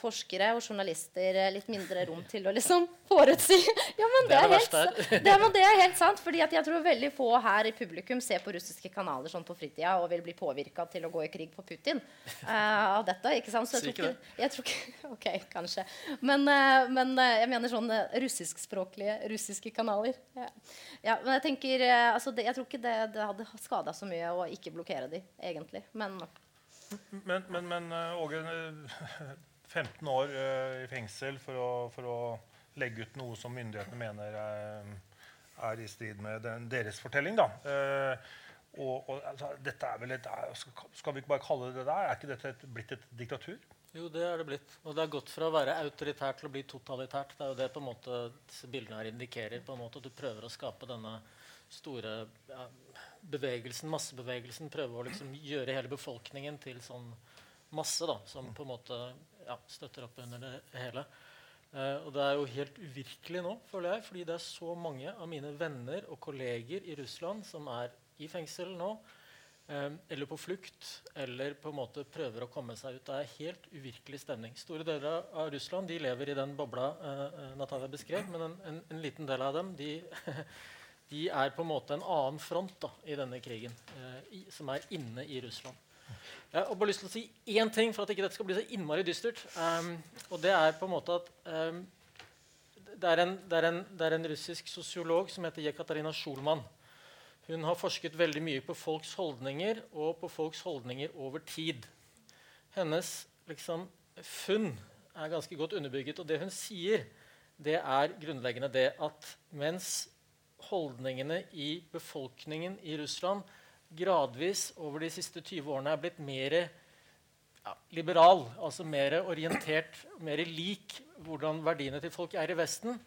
forskere og journalister litt mindre rom til å liksom forutsi. Ja, men det, det, er, helt, det, men det er helt sant. fordi jeg tror veldig få her i publikum ser på russiske kanaler sånn på fritida og vil bli påvirka til å gå i krig på Putin uh, av dette. ikke sant? Så jeg tror ikke, jeg tror ikke Ok, kanskje. Men, uh, men uh, jeg mener sånn russiskspråklige russiske kanaler. Ja. ja. men jeg tenker altså, det, Jeg tror ikke det, det hadde skada så mye å ikke blokkere de, egentlig. Men men, men, men Åge 15 år uh, i fengsel for å, for å, legge ut noe som myndighetene mener er, er i strid med den, deres fortelling. Da. Uh, og, og altså, dette er vel et, Skal vi ikke bare kalle det det der? Er ikke dette et, blitt et diktatur? Jo, det er det blitt. Og det er gått fra å være autoritært til å bli totalitært. Det er jo det på en måte bildene her indikerer. på en måte Du prøver å skape denne store ja, bevegelsen, massebevegelsen. Prøve å liksom gjøre hele befolkningen til sånn masse da, som på en måte ja, støtter opp under det hele. Uh, og det er jo helt uvirkelig nå, føler jeg, fordi det er så mange av mine venner og kolleger i Russland som er i fengsel nå, um, eller på flukt, eller på en måte prøver å komme seg ut. Det er helt uvirkelig stemning. Store deler av, Russland de lever i den bobla uh, Natalia beskrev, men en, en, en, liten del av dem de, de, er på en måte en annen front da, i denne krigen, uh, i, som er inne i Russland. Jeg har bare lyst til å si én ting for at ikke dette skal bli så innmari dystert. Um, og det er på en måte at um, det, er en, det, er en, det, er en, russisk sosiolog som heter Jekaterina Schulman. Hun har forsket veldig mye på folks holdninger og på folks holdninger over tid. Hennes liksom, funn er ganske godt underbygget. Og det hun sier, det er grunnleggende det at mens holdningene i befolkningen i Russland gradvis over de siste 20 årene er blitt mer ja, liberal, altså mer orientert, mer lik hvordan verdiene til folk er i Vesten,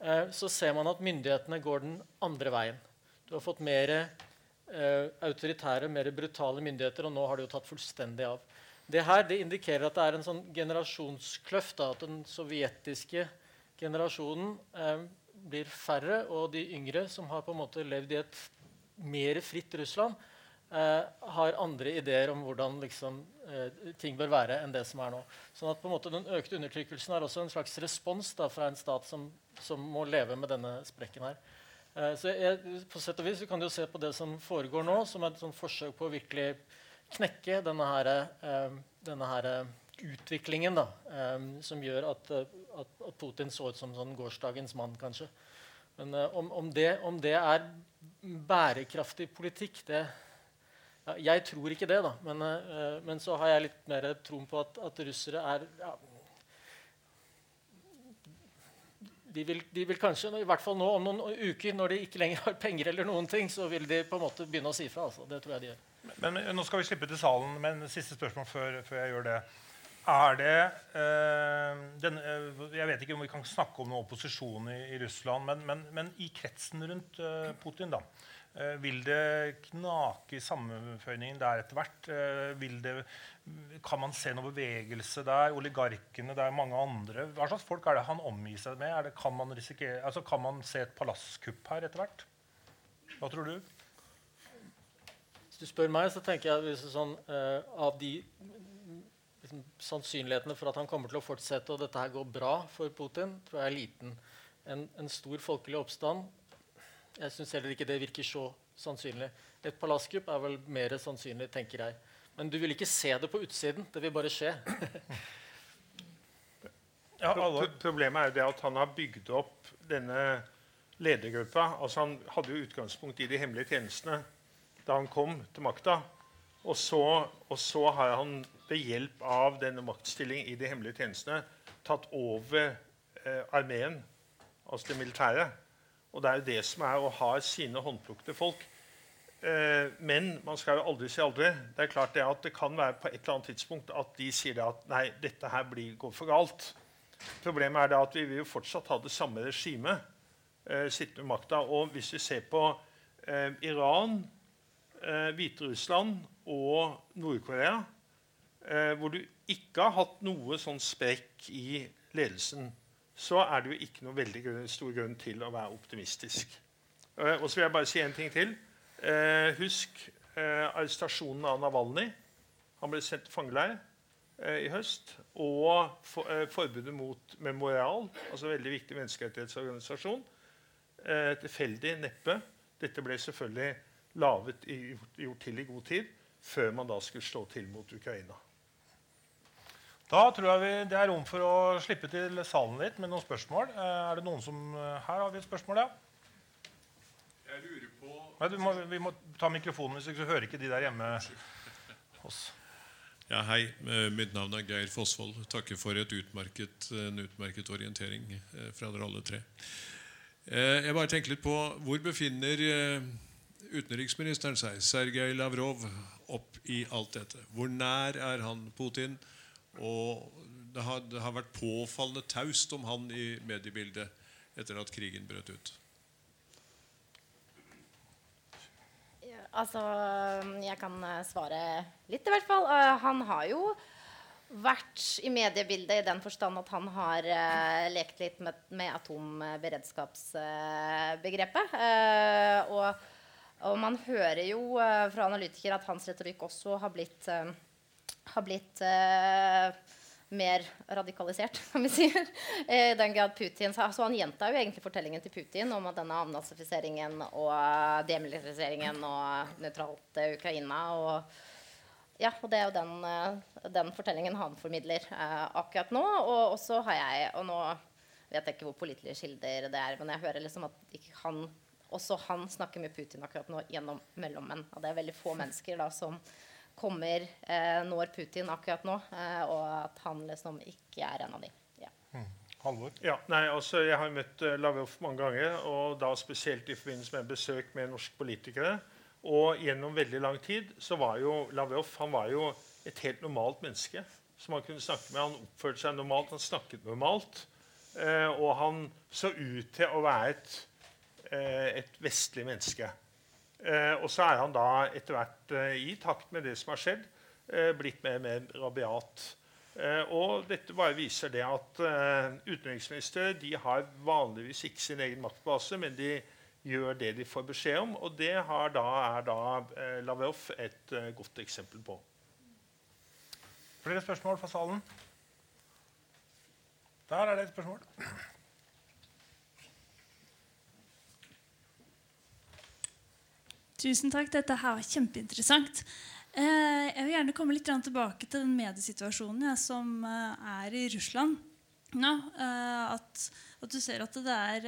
eh, så ser man at myndighetene går den andre veien. Du har fått mer eh, autoritære, mer brutale myndigheter, og nå har det jo tatt fullstendig av. Det her det indikerer at det er en sånn generasjonskløft. At den sovjetiske generasjonen eh, blir færre, og de yngre, som har på en måte levd i et mer fritt Russland, eh, har andre ideer om hvordan liksom, eh, ting bør være, enn det som er nå. Sånn at på en måte Den økte undertrykkelsen er også en slags respons da, fra en stat som, som, må leve med denne sprekken her. Eh, så jeg, på sett og vis kan du se på det som foregår nå, som et sånn forsøk på å virkelig knekke denne, her, eh, denne her utviklingen da, eh, som gjør at, at, Putin så ut som sånn gårsdagens mann, kanskje. Men om, om, det, om, det, er bærekraftig politikk, det ja, Jeg tror ikke det, da. Men, uh, men, så har jeg litt mer troen på at, at russere er ja, de vil, de vil, kanskje, i hvert fall nå om noen uker, når de ikke lenger har penger, eller noen ting, så vil de på en måte begynne å si fra. Altså. Det tror jeg de gjør. Men, men, Nå skal vi slippe til salen, men siste spørsmål før, før jeg gjør det. Er det øh, den, øh, Jeg vet ikke om vi kan snakke om noen opposisjon i, i Russland, men, men, men, i kretsen rundt øh, Putin, da, vil det knake i sammenføyningen der etter hvert? Det, kan man se noe bevegelse der? Oligarkene, det er mange andre. Hva slags folk er det han omgir seg med? Det, kan, man altså, kan, man se et palasskupp her etter hvert? Hva tror du? Hvis du spør meg, så tenker jeg sånn, eh, av de liksom, sannsynlighetene for at han kommer til å fortsette og dette her går bra for Putin, tror jeg er liten. En, en stor folkelig oppstand Jeg syns heller ikke det virker så sannsynlig. Et palasskupp er vel mer sannsynlig, tenker jeg. Men du vil ikke se det på utsiden. Det vil bare skje. Ja, alle, problemet er jo det at han har bygd opp denne ledergruppa. Altså Han hadde jo utgangspunkt i de hemmelige tjenestene da han kom til makta. Og så, og så har han ved hjelp av denne maktstillingen i de hemmelige tjenestene tatt over eh, armeen, altså det militære. Og det er jo det som er å ha sine håndplukte folk. Eh, men man skal jo aldri si aldri. Det er klart det at det kan være på et eller annet tidspunkt at de sier at nei, dette her blir, går for galt. Problemet er at vi vil jo fortsatt ha det samme regimet eh, sittende med makta. Og hvis vi ser på eh, Iran, eh, Hviterussland og Nord-Korea, eh, hvor du ikke har hatt noe sånn sprekk i ledelsen, så er det jo ikke noe veldig grunn, stor grunn til å være optimistisk. Eh, og så vil jeg bare si en ting til. Eh, husk arrestasjonen av Navalnyj. Han ble sendt til fangeleir i høst. Og for, forbudet mot Memorial, altså veldig viktig menneskerettighetsorganisasjon, eh, tilfeldig neppe. Dette ble selvfølgelig laget, gjort til i god tid før man da skulle slå til mot Ukraina. Da tror jeg vi, det er rom for å slippe til salen litt med noen spørsmål. Eh, er det noen som eh, Her har vi et spørsmål, ja. Jeg lurer på Nei, må, Vi må ta mikrofonen, hvis ikke så hører ikke de der hjemme oss. Ja, Hei, eh, mitt navn er Geir Fossvold. Takker for utmerket, en utmerket orientering fra dere alle tre. Eh, jeg bare tenker litt på Hvor befinner utenriksministeren seg, Sergej Lavrov, opp i alt dette? Hvor nær er han Putin? Og det har, det har vært påfallende taust om han i mediebildet etter at krigen brøt ut. Ja, altså Jeg kan eh, svare litt, i hvert fall. han har jo vært i mediebildet i den forstand at han har uh, lekt litt med, med atomberedskapsbegrepet. Uh, og, og, man hører jo uh, fra analytikere at hans retorikk også har blitt, har blitt mer radikalisert, kan vi si. I den grad Putin, så Han gjentar jo egentlig fortellingen til Putin om at denne avnazifiseringen og demilitariseringen og nøytralt Ukraina og ja, og det er jo den, eh, den fortellingen han formidler eh, akkurat nå. Og også har jeg Og nå vet jeg ikke hvor pålitelige kilder det er, men jeg hører liksom at han, også han snakker med Putin akkurat nå gjennom mellommenn. Og det er veldig få mennesker da som kommer eh, når Putin akkurat nå, eh, og at han liksom ikke er en av de. Ja. Mm. Halvor? Ja, nei, altså, jeg har møtt uh, Lavrov mange ganger, og da spesielt i forbindelse med besøk med norske politikere. Og gjennom veldig lang tid så var jo Lavrov han var jo et helt normalt menneske som Han kunne snakke med. Han oppførte seg normalt, han snakket normalt. Eh, og han så ut til å være et, eh, et vestlig menneske. Eh, og så er han da etter hvert, eh, i takt med det som har skjedd, eh, blitt mer og mer rabiat. Og dette bare viser det at utenriksministre de har vanligvis ikke sin egen maktbase, men de gjør det de får beskjed om. Og det da, er da Lavrov et godt eksempel på. Flere spørsmål fra salen? Der er det et spørsmål. Tusen takk. Dette her var kjempeinteressant. Eh, jeg vil gjerne komme litt tilbake til den mediesituasjonen som eh, er i Russland. Ja, eh, at at du ser at det er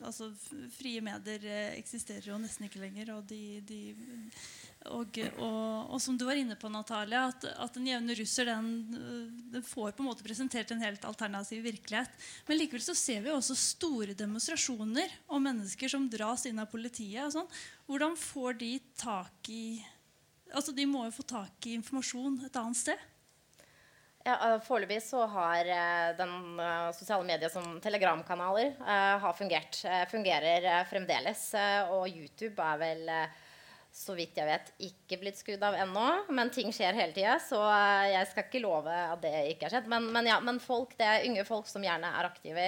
altså, Frie medier eksisterer jo nesten ikke lenger. Og, de, de, og, og, og, som du var inne på, Natalia, at, at den jevne russer den, den, får på en måte presentert en helt alternativ virkelighet. Men likevel så ser vi også store demonstrasjoner og mennesker som dras inn av politiet. Sånn. Hvordan får de tak i Altså De må jo få tak i informasjon et annet sted. Ja, uh, Foreløpig så har uh, den uh, sosiale medier som telegramkanaler har fungert. fungerer fremdeles. og YouTube er vel så vidt jeg vet, ikke blitt skrudd av ennå. Men ting skjer hele tida, så eh, jeg skal ikke love at det ikke har skjedd. Men, men, ja, men folk, det er unge folk som gjerne er aktive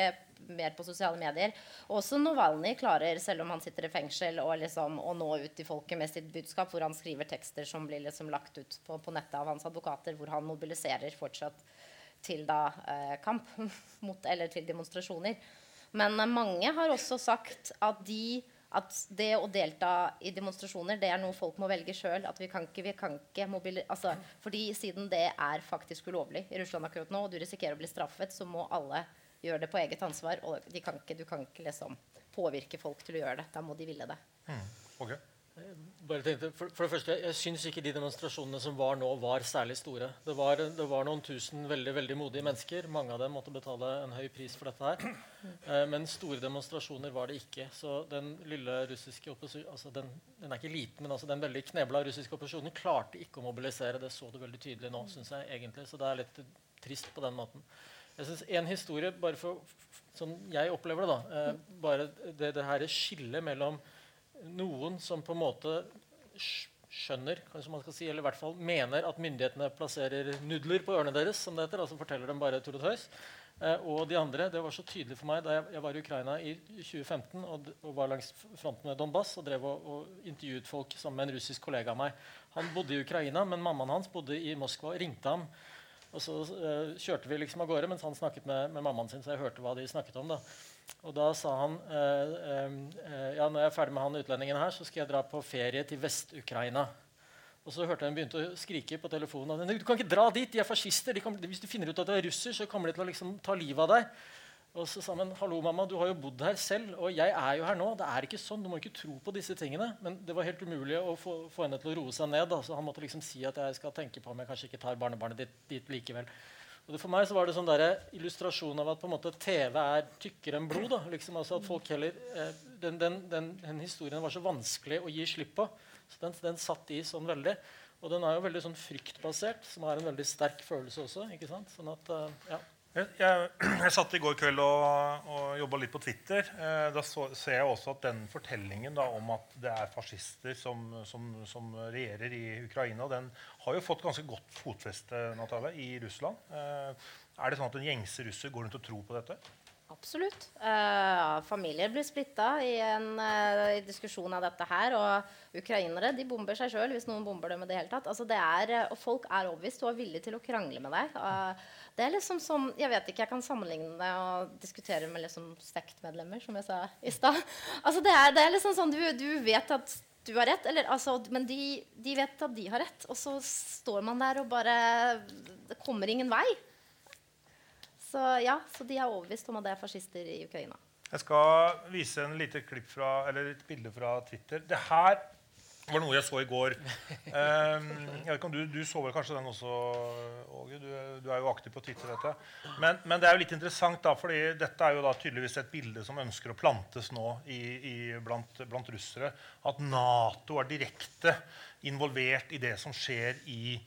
mer på sosiale medier. Også Novalny klarer, selv om han sitter i fengsel, å, liksom, å nå ut til folket med sitt budskap, hvor han skriver tekster som blir liksom lagt ut på, på nettet av hans advokater, hvor han mobiliserer fortsatt til da, eh, kamp mot, eller til demonstrasjoner. Men eh, mange har også sagt at de at det å delta i demonstrasjoner det er noe folk må velge sjøl. Vi kan ikke, vi kan ikke altså, fordi Siden det er faktisk ulovlig i Russland akkurat nå, og du risikerer å bli straffet, så må alle gjøre det på eget ansvar. Og kan ikke, du kan ikke liksom påvirke folk til å gjøre det. Da må de ville det. Mm. Okay. Bare tenkte, for, for, det første, Jeg syns ikke de demonstrasjonene som var nå, var særlig store. Det var, det var, noen tusen veldig veldig modige mennesker. Mange av dem måtte betale en høy pris for dette her. Eh, men store demonstrasjoner var det ikke. Så den lille russiske altså den, den, er ikke liten, men altså den veldig knebla russiske opposisjonen klarte ikke å mobilisere. Det så du veldig tydelig nå, syns jeg egentlig. Så det er litt trist på den måten. Jeg synes En historie, bare for, sånn jeg opplever det, da, eh, bare det, det her skillet mellom noen som på en måte skjønner, kanskje man skal si, eller i hvert fall mener at myndighetene plasserer nudler på ørene deres, som det heter, altså forteller dem bare tull og tøys. Eh, og de andre, Det var så tydelig for meg da jeg, var i Ukraina i 2015 og, og, var langs fronten med Donbass og drev og, og, intervjuet folk sammen med en russisk kollega av meg. Han bodde i Ukraina, men mammaen hans bodde i Moskva og ringte ham. Og så uh, kjørte vi liksom av gårde mens han snakket med, med mammaen sin, så jeg hørte hva de snakket om. da. Og da sa han eh, eh, ja, når jeg er ferdig med han utlendingen her, så skal jeg dra på ferie til Vest-Ukraina. Og så hørte jeg han begynte å skrike på telefonen. Du kan ikke dra dit, de er fascister. De kan, hvis du finner ut at du er russer, så kommer de til å liksom ta livet av deg. Og så sa han hallo mamma, du har jo bodd her selv, og jeg er jo her nå. Det er ikke sånn, Du må ikke tro på disse tingene. Men det var helt umulig å få, få henne til å roe seg ned. Da. Så han måtte liksom si at jeg skal tenke på om jeg kanskje ikke tar barnebarnet ditt dit likevel. Og det, for meg så var det sånn der, illustrasjon av at på en måte TV er tykkere enn blod. Da. Liksom, altså at folk heller, eh, den, den, den, den, historien var så vanskelig å gi slipp på. Så den, den satt i sånn veldig. Og den er jo veldig sånn fryktbasert, som har en veldig sterk følelse også. ikke sant? Sånn at, uh, ja. Jeg, jeg, satt i går kveld og, og jobba litt på Twitter. Eh, da så, ser jeg også at den fortellingen da, om at det er fascister som, som, som, regjerer i Ukraina, den har jo fått ganske godt fotfeste Natalia, i Russland. Eh, er det sånn at en gjengse russer går rundt og tror på dette? Absolutt. Uh, familier blir splitta i en uh, diskusjon av dette her. Og ukrainere de bomber seg sjøl hvis noen bomber dem. i det hele tatt. Altså, det er, uh, og folk er overbevist og er villige til å krangle med deg. det er liksom som, Jeg vet ikke, jeg kan sammenligne det og diskutere med liksom sektmedlemmer, som jeg sa i stad. Altså, det, det er liksom sånn, du, du, vet at du har rett, eller, altså, men de, de vet at de har rett. Og så står man der og bare Det kommer ingen vei. Så ja, så de er overbevist om at det er fascister i Ukraina. Jeg skal vise en lite klipp fra, eller et bilde fra Twitter. Det her var noe jeg så i går. Um, jeg vet ikke om Du, du så vel kanskje den også, Åge? Du, du, er jo aktiv på Twitter. dette. Men, men, det er jo litt interessant, da, fordi dette er jo da tydeligvis et bilde som ønsker å plantes nå i, i, blant, blant, russere. At Nato er direkte involvert i det som skjer i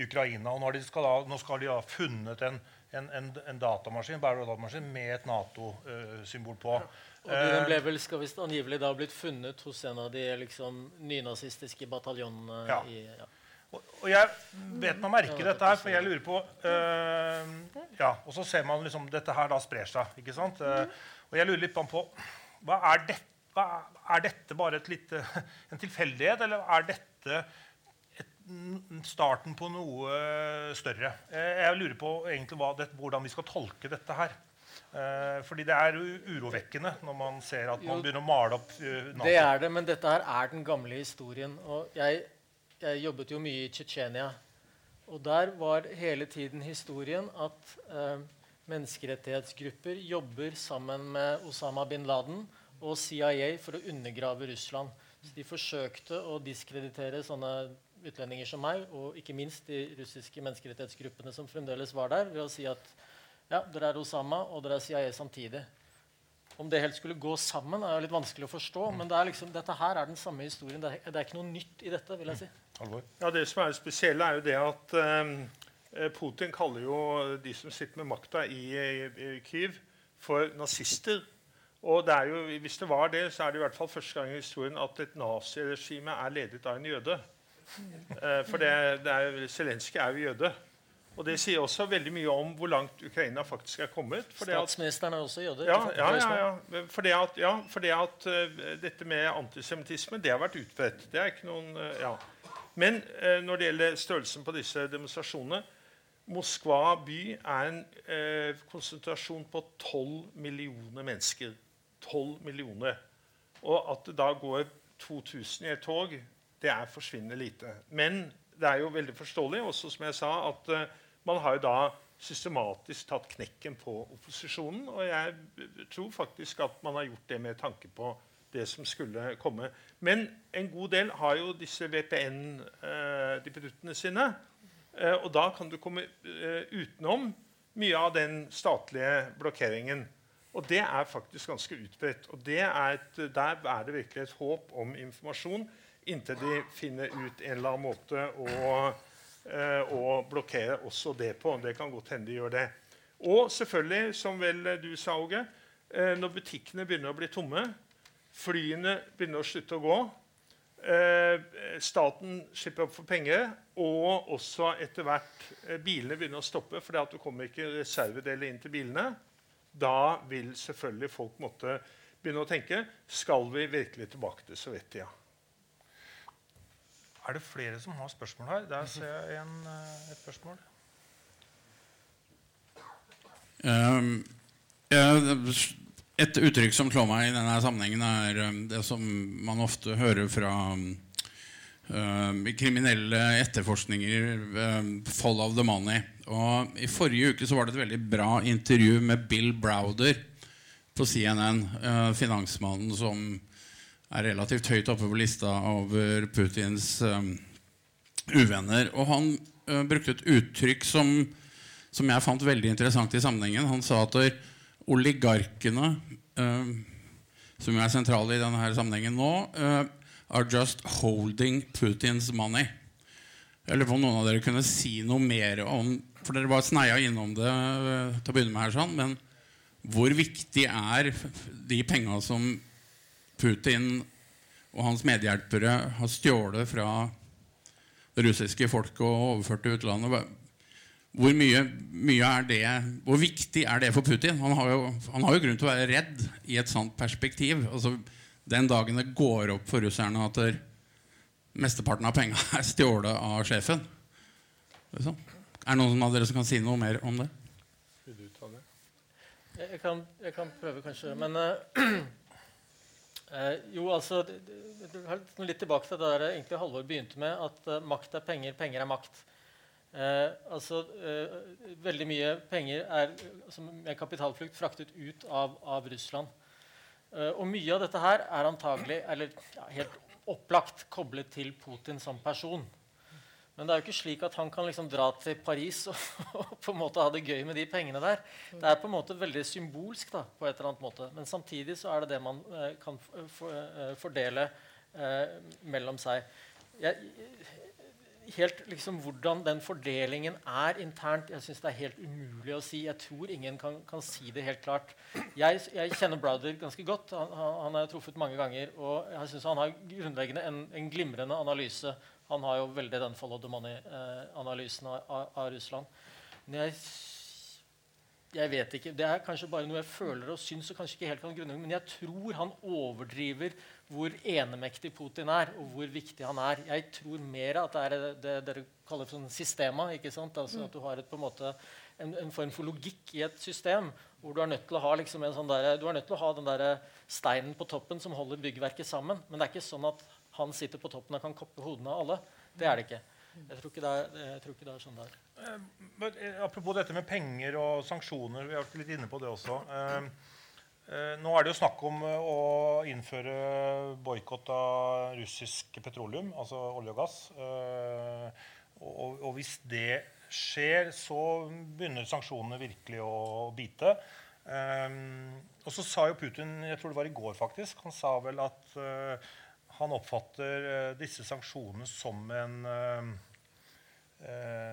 Ukraina. Og nå, skal, da, nå skal de ha funnet en en, en, en datamaskin, datamaskin med et Nato-symbol på. Og Den ble vel skal visst angivelig da blitt funnet hos en av de liksom, nynazistiske bataljonene. Ja. I, ja. Og, og, jeg vet man merker dette her, for jeg lurer på uh, ja, Og så ser man liksom dette her da sprer seg. ikke sant? Uh, og jeg lurer litt på hva er, det, hva er dette bare lite, en tilfeldighet, eller er dette starten på noe større. Eh, jeg lurer på det, hvordan vi skal tolke dette her. Eh, fordi det er urovekkende når man ser at man begynner å male opp eh, NATO. Det er det, men dette her er den gamle historien. Og jeg, jeg jobbet jo mye i Tsjetsjenia. Og der var hele tiden historien at eh, menneskerettighetsgrupper jobber sammen med Osama bin Laden og CIA for å undergrave Russland. Så de forsøkte å diskreditere sånne utlendinger som meg, og ikke minst de russiske menneskerettighetsgruppene som fremdeles var der, ved å si at ja, dere er Osama og dere er CIA samtidig. Om det helt skulle gå sammen, er jo litt vanskelig å forstå. Men det liksom, dette her er den samme historien. Det er, det er, ikke noe nytt i dette. vil jeg si. Ja, Det som er spesielle, er jo det at eh, Putin kaller jo de som sitter med makta i, i, i Kyiv, for nazister. Og det er jo, hvis det var det, så er det i hvert fall første gang i historien at et naziregime er ledet av en jøde. Eh, for det, det er, Zelenskyj er jo jøde. Og det sier også veldig mye om hvor langt Ukraina faktisk er kommet. Statsministeren er også jøde? Ja, ja, ja, ja. For det at, ja, for det at uh, dette med antisemittisme det har vært utbredt. Det er ikke noen, uh, ja. Men uh, når det gjelder størrelsen på disse demonstrasjonene Moskva by er en konsentrasjon på 12 millioner mennesker. 12 millioner. Og at det da går 2000 i et tog, det er forsvinnende lite. Men det er jo veldig forståelig også som jeg sa, at man har jo da systematisk tatt knekken på opposisjonen. Og jeg tror faktisk at man har gjort det med tanke på det som skulle komme. Men en god del har jo disse VPN-dippeduttene sine. Eh, og da kan du komme eh, utenom mye av den statlige blokkeringen. Og det er faktisk ganske utbredt. Og er et, der er det virkelig et håp om informasjon inntil de finner ut en eller annen måte å å blokkere også det på. Det kan godt hende de gjør det. Og selvfølgelig, som vel du sa, Åge, eh, når butikkene begynner å bli tomme, flyene begynner å slutte å gå, eh, staten slipper opp for penger, og også etter hvert bilene begynner å stoppe fordi at det kommer ikke reservedeler inn til bilene, da vil selvfølgelig folk måtte begynne å tenke skal vi virkelig tilbake til sovjettida. Er det flere som har spørsmål her? Der ser jeg en, eh, et spørsmål. Um, et uttrykk som slår meg i denne sammenhengen, er um, det som man ofte hører fra um, kriminelle etterforskninger, 'fall of the money'. Og I forrige uke så var det et veldig bra intervju med Bill Browder på CNN, uh, finansmannen som er relativt høyt oppe på lista over Putins um, uvenner. Og han uh, brukte et uttrykk som, som, jeg fant veldig interessant i sammenhengen. Han sa at oligarkene, uh, som er sentrale i denne sammenhengen nå, uh, are just holding Putins money. Jeg lurer på om noen av dere kunne si noe mer om For dere bare sneia innom det til å begynne med her, sånn, men hvor viktig er de penga som Putin og hans medhjelpere har stjålet fra det russiske folket og overført til utlandet. Hvor, mye, mye det, hvor viktig er det for Putin? Han har, jo, han har jo grunn til å være redd i et sånt perspektiv. Altså, den dagen det går opp for russerne at mesteparten av penga er stjålet av sjefen. Er det noen av dere som kan si noe mer om det? Jeg kan, jeg kan prøve, kanskje. Men uh, Eh, jo, altså, Litt tilbake til det der egentlig Halvor begynte med, at uh, makt er penger, penger er makt. Eh, altså, eh, veldig mye penger er som med kapitalflukt fraktet ut av, av Russland. Eh, og mye av dette her er antagelig, eller ja, helt opplagt koblet til Putin som person. Men det er jo ikke slik at han kan liksom dra til Paris og, og, på en måte ha det gøy med de pengene der. Det er på en måte veldig symbolsk. da, på et eller annet måte. Men samtidig så er det det man eh, kan for, eh, fordele eh, mellom seg. Jeg, helt liksom Hvordan den fordelingen er internt, jeg synes det er helt umulig å si. Jeg tror ingen kan, kan si det helt klart. Jeg, jeg kjenner Browder ganske godt. Han, han har truffet mange ganger. Og jeg synes han har grunnleggende en, en glimrende analyse han har jo veldig den follow the money-analysen av, av, Russland. Men jeg, jeg, vet ikke. Det er kanskje bare noe jeg føler og syns. og kanskje ikke helt kan grunne, Men jeg tror han overdriver hvor enemektig Putin er, og hvor viktig han er. Jeg tror mer at det er det, det dere kaller for sånn systema. ikke sant? Altså At du har et, på en måte en, en, form for logikk i et system hvor du er nødt til å ha, liksom en sånn der, du er nødt til å ha den der steinen på toppen som holder byggverket sammen. Men det er ikke sånn at han sitter på toppen og kan koppe hodene av alle. Det er det ikke. Jeg tror ikke det er, ikke det er sånn det er. Uh, apropos dette med penger og sanksjoner. Vi har vært litt inne på det også. Uh, nå er det jo snakk om å innføre boikott av russisk petroleum, altså olje og gass. Og, hvis det skjer, så begynner sanksjonene virkelig å bite. Og så sa jo Putin jeg tror det var i går faktisk, han sa vel at han oppfatter disse sanksjonene som en, eh,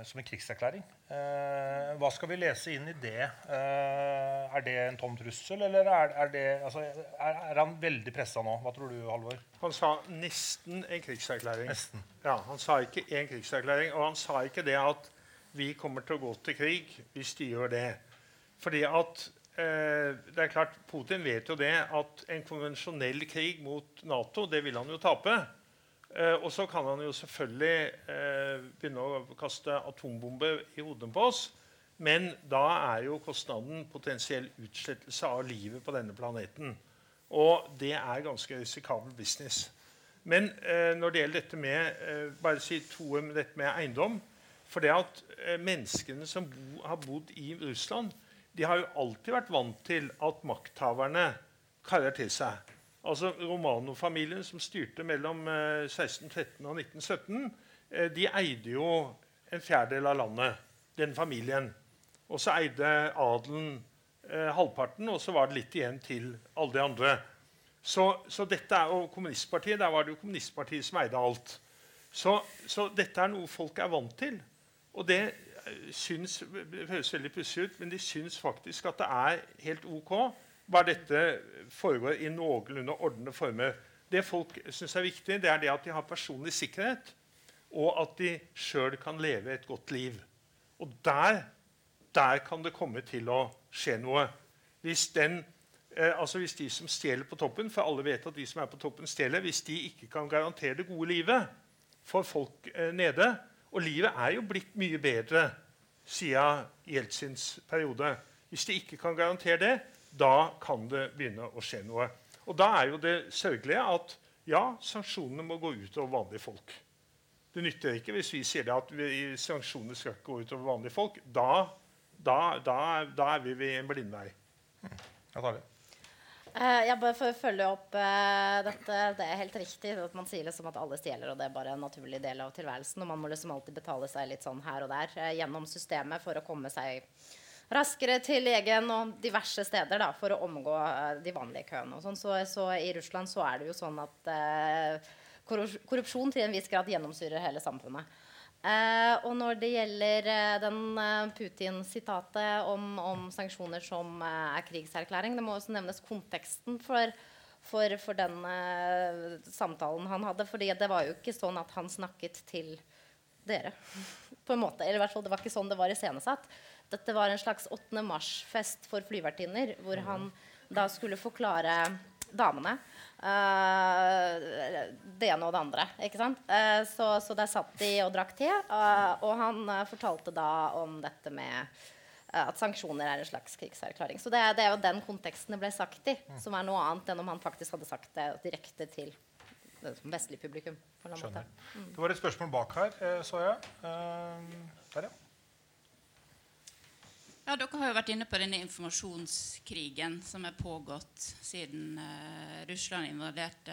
som en krigserklæring. Eh, hva skal vi lese inn i det? Eh, er det en tom trussel, eller er, er, det, altså, er, er han veldig pressa nå? Hva tror du, Halvor? Han sa nesten en krigserklæring. Nesten. Ja, Han sa ikke en krigserklæring, og han sa ikke det at vi kommer til å gå til krig hvis de gjør det. Fordi at eh, det er klart, Putin vet jo det at en konvensjonell krig mot Nato det vil han jo tape. Eh, og så kan han jo selvfølgelig eh, begynne å kaste atombomber i hodet på oss. Men da er jo kostnaden potensiell utslettelse av livet på denne planeten. Og det er ganske risikabel business. Men eh, når det gjelder dette med eh, bare si to om dette med eiendom For det at eh, menneskene som bo, har bodd i Russland, de har jo alltid vært vant til at makthaverne karer til seg. Altså Romano-familien som styrte mellom eh, 1613 og 1917, eh, de eide jo en fjerdedel av landet, den familien. Og så eide adelen eh, halvparten, og så var det litt igjen til alle de andre. Så, så dette er, og kommunistpartiet, Der var det jo kommunistpartiet som eide alt. Så, så dette er noe folk er vant til. Og det eh, syns, det høres veldig pussig ut, men de syns faktisk at det er helt ok bare dette foregår i noenlunde ordnede former. Det folk syns er viktig, det er det at de har personlig sikkerhet, og at de sjøl kan leve et godt liv. Og der, der kan det komme til å skje noe. Hvis, den, eh, altså hvis de som stjeler på toppen, for alle vet at de som er på toppen stjeler, hvis de ikke kan garantere det gode livet for folk eh, nede Og livet er jo blitt mye bedre siden Jeltsins periode. Hvis de ikke kan garantere det, da kan det begynne å skje noe. Og da er jo det sørgelige at ja, sanksjonene må gå ut over vanlige folk. Det nytter ikke hvis vi sier det at vi, sanksjonene skal ikke gå ut over vanlige folk. Da, da, da, da er vi ved en blindvei. Ja, tar det. Eh, jeg bare For å følge opp uh, dette Det er helt riktig at man sier liksom at alle stjeler, og det er bare en naturlig del av tilværelsen. Og man må liksom alltid betale seg litt sånn her og der uh, gjennom systemet for å komme seg raskere til legen og diverse steder da, for å omgå eh, de vanlige køene. og sånn. Så, så I Russland så er det jo sånn at eh, korrupsjon til en viss grad gjennomsyrer hele samfunnet. Eh, og når det gjelder eh, den eh, Putin-sitatet om, om sanksjoner som er krigserklæring, det må også nevnes konteksten for, for, for den eh, samtalen han hadde. fordi det var jo ikke sånn at han snakket til dere. på en måte, eller i hvert fall Det var ikke sånn det var iscenesatt. Dette var en slags 8. mars-fest for flyvertinner, hvor han da skulle forklare damene uh, det ene og det andre. ikke sant? Uh, så, så der satt de og drakk te, uh, og han fortalte da om dette med at sanksjoner er en slags krigserklæring. Så det, er- det er jo den konteksten det ble sagt i, som er noe annet enn om han faktisk hadde sagt det direkte til vestlig publikum. Skjønner. Det var et spørsmål bak her, så jeg. Der, ja. Ja, Dere har jo vært inne på denne informasjonskrigen som er pågått siden uh, Russland invaderte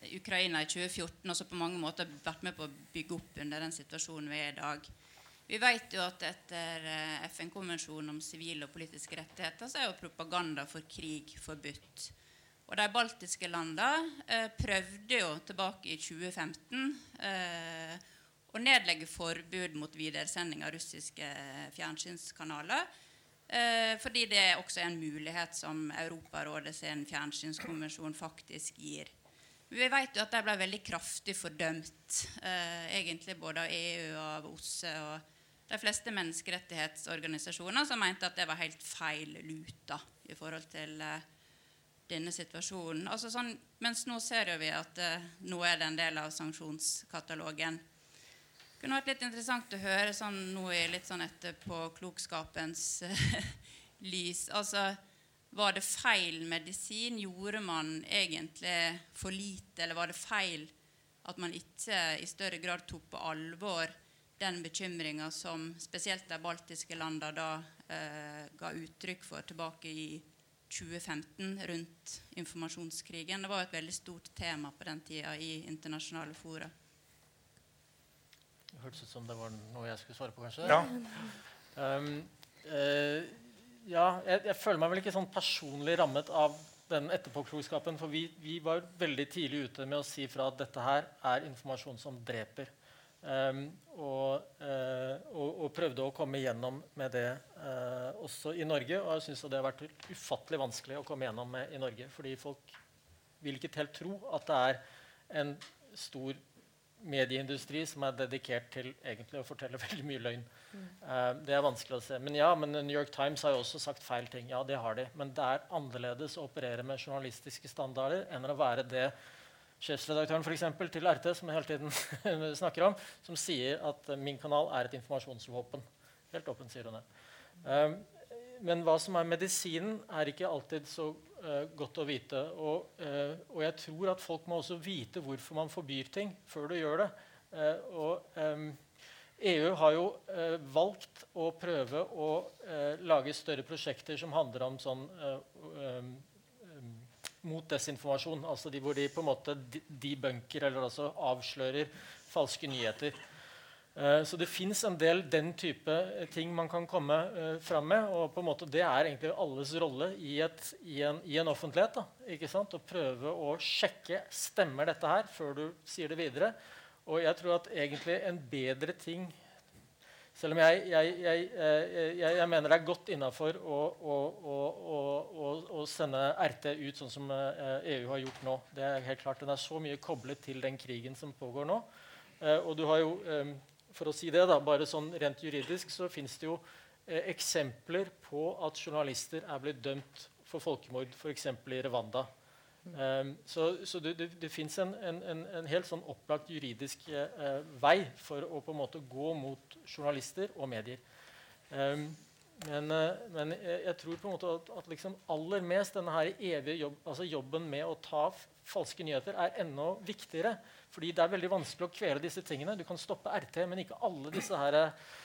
eh, Ukraina i 2014, og som på mange måter har vært med på å bygge opp under den situasjonen vi er i dag. Vi vet jo at etter uh, FN-konvensjonen om sivile og politiske rettigheter så er jo propaganda for krig forbudt. Og de baltiske landene prøvde jo tilbake i 2015 eh, å nedlegge forbud mot videresending av russiske fjernsynskanaler. Eh, fordi det også er en mulighet som Europarådet sin fjernsynskonvensjon faktisk gir. Vi vet jo at de ble veldig kraftig fordømt, eh, egentlig både av EU og av OSSE. og de fleste menneskerettighetsorganisasjoner som mente at det var helt feil luta i forhold til eh, denne situasjonen. Altså sånn, mens nå ser vi at nå er det en del av sanksjonskatalogen. Det kunne vært litt interessant å høre sånn noe litt sånn på klokskapens lys. Altså, var det feil medisin? Gjorde man egentlig for lite? Eller var det feil at man ikke i større grad tok på alvor den bekymringa som spesielt de baltiske landene da eh, ga uttrykk for tilbake i 2015 rundt informasjonskrigen? Det var et veldig stort tema på den tida i internasjonale fora. Hørtes ut som det var noe jeg skulle svare på, kanskje? Ja. Um, uh, ja, jeg, jeg føler meg vel ikke sånn personlig rammet av den etterpåklokskapen. For vi, vi var veldig tidlig ute med å si fra at dette her er informasjon som dreper. Um, og, uh, og, og, prøvde å komme igjennom med det uh, også i Norge. Og jeg syns det har vært ufattelig vanskelig å komme igjennom med i Norge. Fordi folk vil ikke helt tro at det er en stor medieindustri som er dedikert til egentlig å fortelle veldig mye løgn. Mm. Uh, det er vanskelig å se. Men ja, men New York Times har jo også sagt feil ting. Ja, det har de. Men det er annerledes å operere med journalistiske standarder enn å være det sjefsredaktøren for eksempel, til RT som hele tiden snakker om, som sier at min kanal er et informasjonsvåpen. Helt åpent, sier hun det. Um, men hva som er medisinen, er ikke alltid så uh, godt å vite. Og, uh, og, jeg tror at folk må også vite hvorfor man forbyr ting, før du gjør det. Uh, og um, EU har jo valgt å prøve å lage større prosjekter som handler om sånn um, mot desinformasjon. altså de, Hvor de på en måte debunker, eller altså avslører falske nyheter. Uh, så det fins en del den type ting man kan komme uh, fram med. og på en måte Det er egentlig alles rolle i, et, i, en, i en, offentlighet. Da, ikke sant? Å prøve å sjekke stemmer dette her før du sier det videre. Og jeg tror at egentlig en bedre ting selv om jeg, jeg, jeg, jeg mener det er godt innafor å, å, å, å, sende RT ut sånn som EU eh, e har gjort nå. Det er helt klart. Den er så mye koblet til den krigen som pågår nå. Eh, og du har jo, eh, for å si det, da, bare sånn rent juridisk, så fins det jo eksempler på at journalister er blitt dømt for folkemord, f.eks. i Rwanda. Um, så, så det, det, det fins en, en, en, en, helt sånn opplagt juridisk eh, vei for å på en måte gå mot journalister og medier. Um, men, uh, men jeg, tror på en måte at, at liksom aller mest denne her evige jobb, altså jobben med å ta falske nyheter er enda viktigere. Fordi det er veldig vanskelig å kvele disse tingene. Du kan stoppe RT, men ikke alle disse her, uh,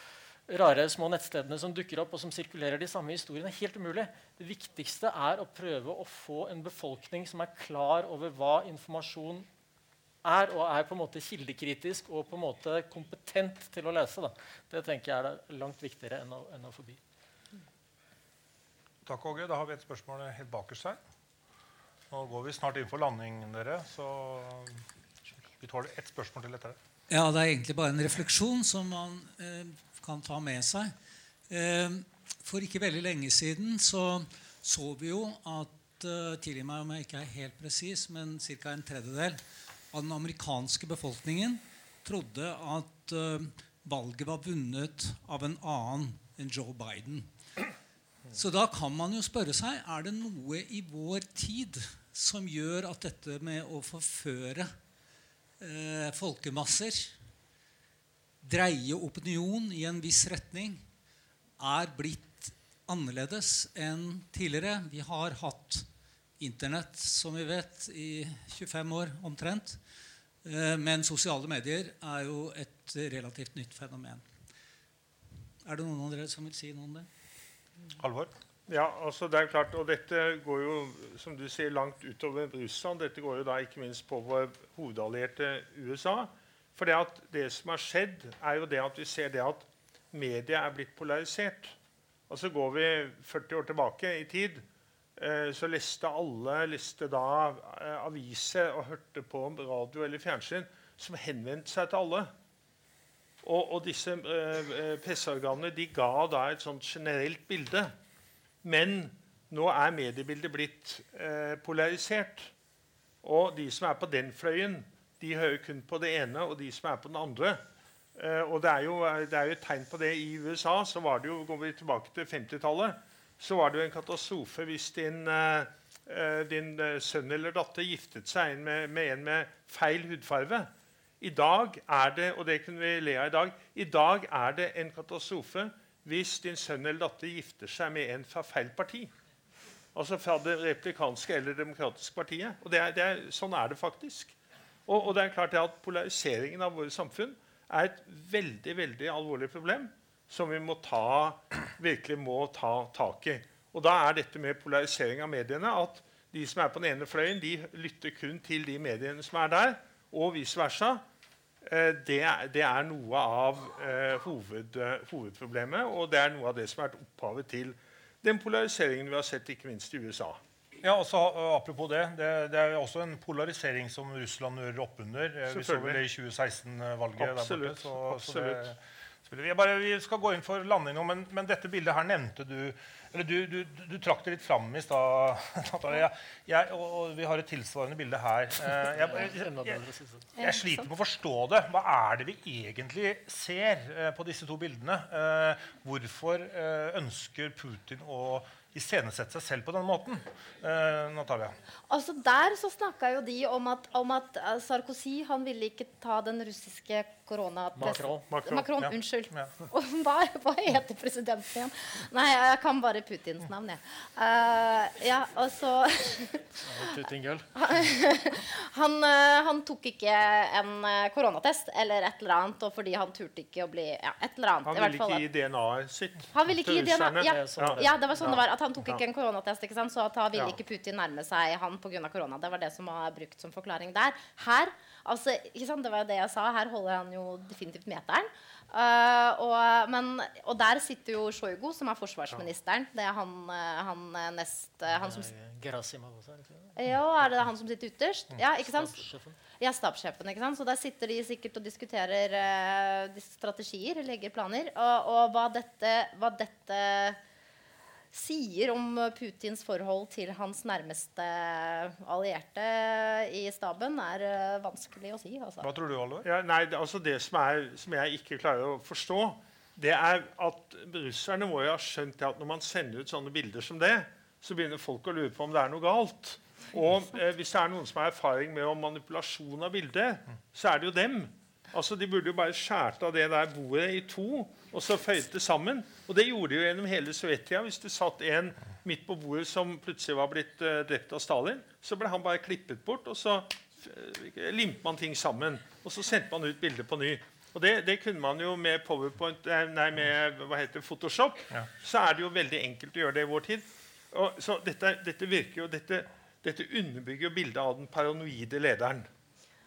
rare små nettstedene som dukker opp og som sirkulerer de samme historiene. Helt umulig. Det viktigste er å prøve å få en befolkning som er klar over hva informasjon er, og er på en måte kildekritisk og på en måte kompetent til å lese. Da. Det tenker jeg er langt viktigere enn å, enn å forby. Takk, Åge. Da har vi et spørsmål helt bakerst her. Nå går vi snart inn for landing, dere, så vi tåler ett spørsmål til etter det. Ja, Det er egentlig bare en refleksjon som man eh, kan ta med seg. Eh, for ikke veldig lenge siden så, så vi jo at eh, Tilgi meg om jeg ikke er helt presis, men ca. en tredjedel av den amerikanske befolkningen trodde at uh, valget var vunnet av en annen enn Joe Biden. Så da kan man jo spørre seg er det noe i vår tid som gjør at dette med å forføre eh, folkemasser dreie opinion i en viss retning, er blitt annerledes enn tidligere. Vi har hatt Internett, som vi vet, i 25 år omtrent. Eh, men sosiale medier er jo et relativt nytt fenomen. Er det noen av dere som vil si noe om det? Alvor? Ja, altså det er klart, og Dette går jo som du sier, langt utover Russland. Dette går jo da ikke minst på vår hovedallierte USA. For det, som har skjedd, er jo det at vi ser det at media er blitt polarisert. Og så går vi 40 år tilbake i tid. Eh, så leste alle leste da eh, aviser og hørte på radio eller fjernsyn som henvendte seg til alle. Og, og disse eh, eh, presseorganene de ga da et sånt generelt bilde. Men nå er mediebildet blitt eh, polarisert. Og de som er på den fløyen, de hører kun på det ene, og de som er på den andre. Eh, og det er, jo, det er, jo, et tegn på det i USA. så var det jo, Går vi tilbake til 50-tallet, så var det jo en katastrofe hvis din, uh, din sønn eller datter giftet seg med, med, en med feil hudfarve. I dag er det og det kunne vi le av i dag, i dag er det en katastrofe hvis din sønn eller datter gifter seg med en fra feil parti. Altså fra det replikanske eller demokratiske partiet. Og det er, det er, sånn er det faktisk. Og, og, det er klart at Polariseringen av våre samfunn er et veldig veldig alvorlig problem som vi må ta, virkelig må ta tak i. Og Da er dette med polarisering av mediene at de som er på den ene fløyen, de lytter kun til de mediene som er der, og vice versa. Eh, det det er noe av eh, hoved, hovedproblemet, og det er noe av det som har vært opphavet til den polariseringen vi har sett ikke minst i USA. Ja, også, uh, Apropos det, det, det er også en polarisering som Russland nører opp under. Eh, Vi så vel det i 2016-valget. Absolutt. Så, Absolutt. Så det, vi, bare, vi skal gå inn for landing nå, men, men dette bildet her nevnte du eller du, du, du, trakk det litt fram i stad. Jeg, jeg, og, og, vi har et tilsvarende bilde her. Eh, jeg, jeg, jeg, sliter med å forstå det. Hva er det vi egentlig ser eh, på disse to bildene? Eh, hvorfor ønsker Putin å iscenesette seg selv på den måten. Eh, Natalia? Altså Der så snakka jo de om at, om at Sarkozy han ville ikke ta den russiske koronatesten. Macron. Macron. Macron ja. Unnskyld. Ja. hva, hva, heter presidenten igjen? Nei, jeg kan bare Putins navn, jeg. Uh, ja, altså Putin-gull. han, uh, han tok ikke en uh, koronatest eller et eller annet, og fordi han turte ikke å bli ja, et eller annet. Han ville ikke gi DNA-et sitt. Han ville ikke gi DNA, ja, ja. ja, det var sånn det var. At han tok ikke en koronatest, ikke sant? så da ville ikke Putin nærme seg han pga. korona. Det var det som var brukt som forklaring der. Her altså, ikke sant? Det var jo det jeg sa. Her holder han jo definitivt meteren. Uh, og, men, og, der sitter jo Sjojgo, som er forsvarsministeren. Det er han, uh, han nest uh, han som, Gerasimov også, er det ikke det? Ja, er det han som sitter ytterst? Ja, ikke sant? Stabssjefen. Ja, stabssjefen. ikke sant? Så der sitter de sikkert og diskuterer strategier, legger planer. Og, og hva dette, hva dette sier om Putins forhold til hans nærmeste allierte i staben, er uh, vanskelig å si. Altså. Hva tror du, Oliver? Ja, nei, det, altså det som, er, som, jeg ikke klarer å forstå, det er at russerne må jo ha skjønt at når man sender ut sånne bilder som det, så begynner folk å lure på om det er noe galt. Og eh, hvis det er noen som har erfaring med om manipulasjon av bildet, så er det jo dem. Altså, De burde jo bare skjært av det der bordet i to og så føyet det sammen. Og det gjorde de jo gjennom hele Sovjettida. Hvis det satt en midt på bordet som plutselig var blitt uh, drept av Stalin, så ble han bare klippet bort, og så uh, limte man ting sammen. Og så sendte man ut bildet på ny. Og det, det, kunne man jo med PowerPoint, eh, nei, med hva heter Photoshop. Ja. Så er det jo veldig enkelt å gjøre det i vår tid. Og, så dette, dette virker jo, dette, dette underbygger bildet av den paranoide lederen.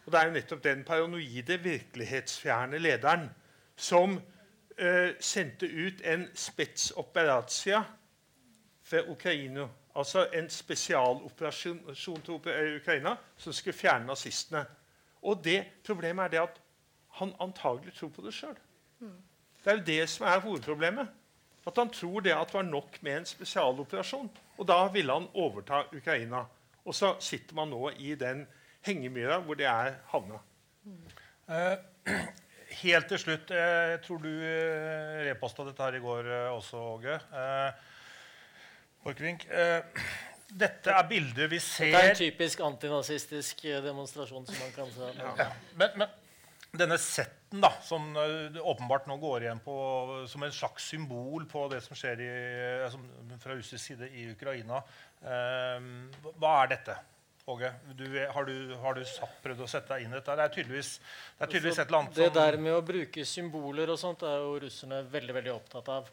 Og det er jo nettopp den paranoide, virkelighetsfjerne lederen som eh, sendte ut en spetsoperazia for Ukraina. Altså en spesialoperasjon til Ukraina som skulle fjerne nazistene. Og det problemet er det at han antagelig tror på det sjøl. Det er jo det som er hovedproblemet. At han tror det at det var nok med en spesialoperasjon. Og da ville han overta Ukraina. Og så sitter man nå i den hengemyra hvor det er havna. Uh, helt til slutt Jeg tror du uh, reposta dette her i går uh, også, Åge. Borchgrevink. dette er bilder vi ser Det er en typisk antinazistisk demonstrasjon. som man kan se. Ja. Men, men, denne setten, da, som åpenbart nå går igjen på, som en slags symbol på det som skjer i, fra russisk side i Ukraina, hva er dette? Åge, du, har du, har du prøvd å sette deg inn i dette? Det er tydeligvis, det er tydeligvis et eller annet som Det der med å bruke symboler og sånt er jo russerne veldig veldig opptatt av.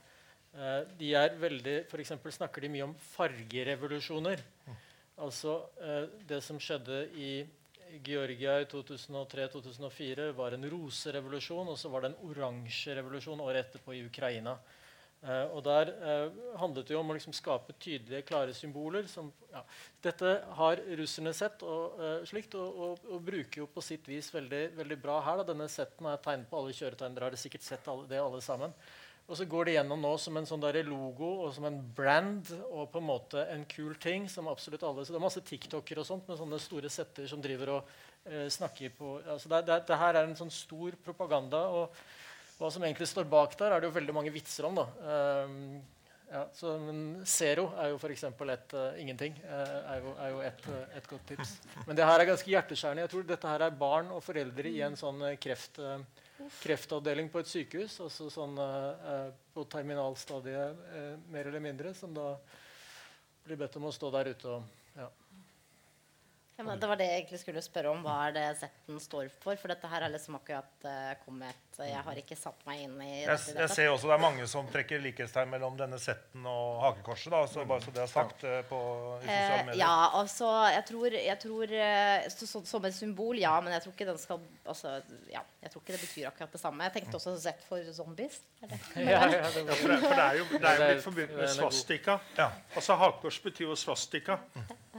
Eh, de er veldig, for snakker de mye om fargerevolusjoner. Mm. Altså eh, Det som skjedde i Georgia i 2003-2004, var en roserevolusjon, og så var det en oransje revolusjon året etterpå i Ukraina. Uh, og Der uh, handlet det jo om å liksom skape tydelige, klare symboler. Som, ja. Dette har russerne sett og, uh, slikt, og, og, og, bruker jo på sitt vis veldig, veldig bra her. Da. Denne setten er tegnet på alle kjøretøyene. Dere har sikkert sett alle, det alle sammen. Og så går det gjennom nå som en sånn logo og som en brand og på en måte en kul ting. som absolutt alle, så Det er masse TikToker og sånt med sånne store setter som driver og snakker på altså det, det, det her er en sånn stor propaganda. og hva som egentlig står bak der, er det jo veldig mange vitser om. da. Um, ja, så, men Zero er jo f.eks. et uh, ingenting. Uh, er jo, er jo et, uh, et, godt tips. Men det her er ganske hjerteskjærende. Jeg tror dette her er barn og foreldre i en sånn kreft, kreftavdeling på et sykehus. Altså sånn på terminalstadiet, mer eller mindre, som da blir bedt om å stå der ute og ja, det var det jeg egentlig skulle spørre om. Hva er det Z-en står for? For dette her er liksom akkurat uh, kommet Jeg har ikke satt meg inn i jeg, dette. Jeg ser også det er mange som trekker likhetstegn mellom denne Z-en og hakekorset. da, så Bare så det er sagt uh, på i sosiale medier. Uh, ja, altså Jeg tror, jeg tror så, så, Som et symbol, ja. Men jeg tror ikke den skal altså, ja, jeg tror ikke det betyr akkurat det samme. Jeg tenkte også Z for zombies. Er det? ja, ja, det for, det, for, det, er jo, det er jo litt forbundet med svastika. Ja. Altså Hakekors betyr jo svastika.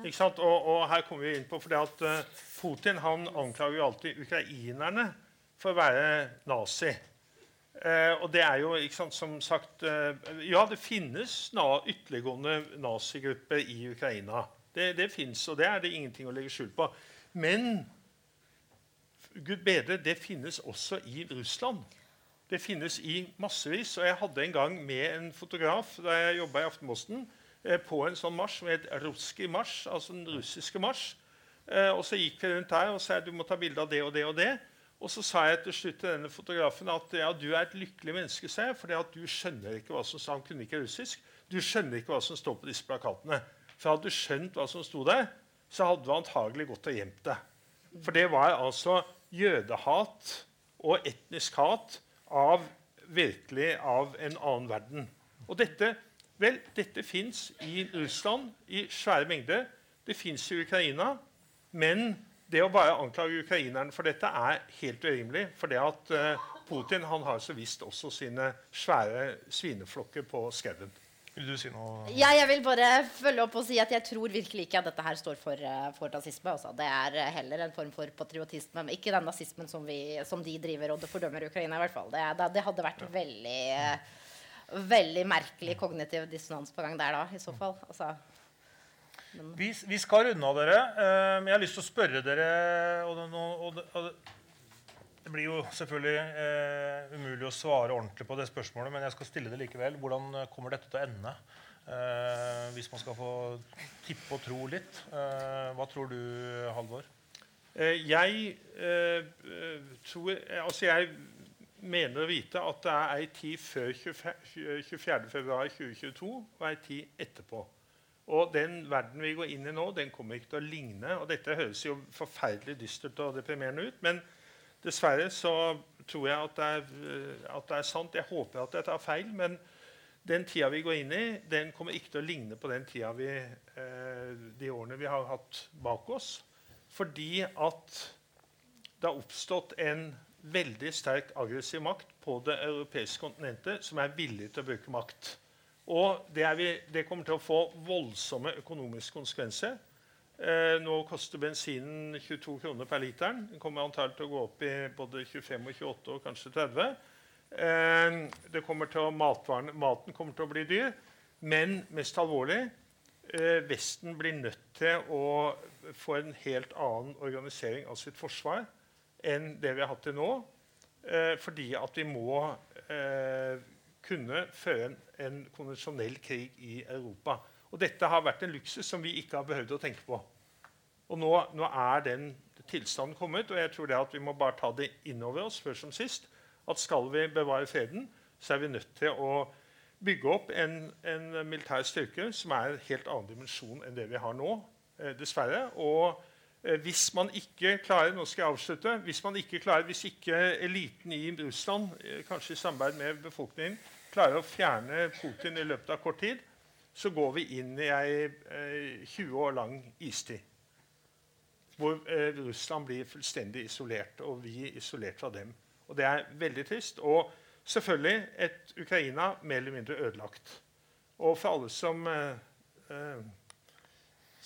Ikke sant? Og, og her kommer vi inn på fordi at uh, Putin han anklager jo alltid ukrainerne for å være nazi. Uh, og det er jo ikke sant, som sagt uh, Ja, det finnes na ytterliggående nazigrupper i Ukraina. Det, det fins, og det er det ingenting å legge skjul på. Men Gud bedre, det finnes også i Russland. Det finnes i massevis. Og jeg hadde en gang med en fotograf da jeg jobba i Aftenposten, eh, på en sånn marsj med et ruski marsj, altså den russiske marsj. Eh, og så gikk vi rundt der og sa du må ta bilde av det og det og det. Og så sa jeg til slutt til denne fotografen at ja, du er et lykkelig menneske, at du skjønner ikke hva som Han kunne ikke russisk. Du skjønner ikke hva som står på disse plakatene. For hadde du skjønt hva som sto der, så hadde du antagelig gått og gjemt deg. For det var altså jødehat og etnisk hat av virkelig av en annen verden. Og dette vel, dette fins i Russland i svære mengder. Det fins i Ukraina. Men det å bare anklage ukrainerne for dette er helt urimelig. For det at uh, Putin han har så visst også sine svære svineflokker på skauen. Vil du si noe? Ja, jeg vil bare følge opp og si at jeg tror virkelig ikke at dette her står for, uh, for rasisme. Også. Det er uh, heller en form for patriotisme. Men ikke den nazismen som, vi, som de driver og fordømmer Ukraina. i hvert fall. Det, det, det hadde vært ja. veldig, uh, veldig merkelig kognitiv dissonans på gang der da, i så fall. Altså, vi, vi, skal runde av dere. jeg har lyst til å spørre dere og, og, og det blir jo selvfølgelig eh, umulig å svare ordentlig på det spørsmålet, men jeg skal stille det likevel. Hvordan eh, kommer dette til å ende? Eh, hvis man skal få tippe og tro litt. Eh, hva tror du, Halvor? Eh, jeg eh, tror Altså, jeg mener å vite at det er ei tid før 24.2.2022 og ei tid etterpå. Og den verden vi går inn i nå, den kommer ikke til å ligne. Og dette høres jo forferdelig dystert og deprimerende ut. men Dessverre så tror jeg at det, er, at det, er, sant. Jeg håper at jeg tar feil. Men den tida vi går inn i, den kommer ikke til å ligne på den tida vi, eh, de årene vi har hatt bak oss. Fordi at det har oppstått en veldig sterk aggressiv makt på det europeiske kontinentet som er villig til å bruke makt. Og det, vi, det kommer til å få voldsomme økonomiske konsekvenser. Eh, nå koster bensinen 22 kroner per literen. Den kommer antagelig til å gå opp i både 25 og 28 og kanskje 30. Eh, kommer å, maten kommer til å bli dyr. Men mest alvorlig eh, Vesten blir nødt til å få en helt annen organisering av sitt forsvar enn det vi har hatt til nå. Fordi at vi må kunne føre en, en konvensjonell krig i Europa. Og dette har vært en luksus som vi ikke har behøvd å tenke på. Og nå, nå er den tilstanden kommet, og jeg tror det at vi må bare ta det inn over oss før som sist. At skal vi bevare freden, så er vi nødt til å bygge opp en, en militær styrke som er en helt annen dimensjon enn det vi har nå, eh, dessverre. Og eh, hvis man ikke klarer nå skal jeg avslutte, hvis man ikke klarer, hvis ikke eliten i Russland, eh, kanskje i samarbeid med befolkningen, klarer å fjerne Putin i løpet av kort tid, så går vi inn i ei eh, 20 år lang istid. Hvor eh, Russland blir fullstendig isolert, og vi isolert fra dem. Og Det er veldig trist. Og selvfølgelig et Ukraina mer eller mindre ødelagt. Og for alle som eh, eh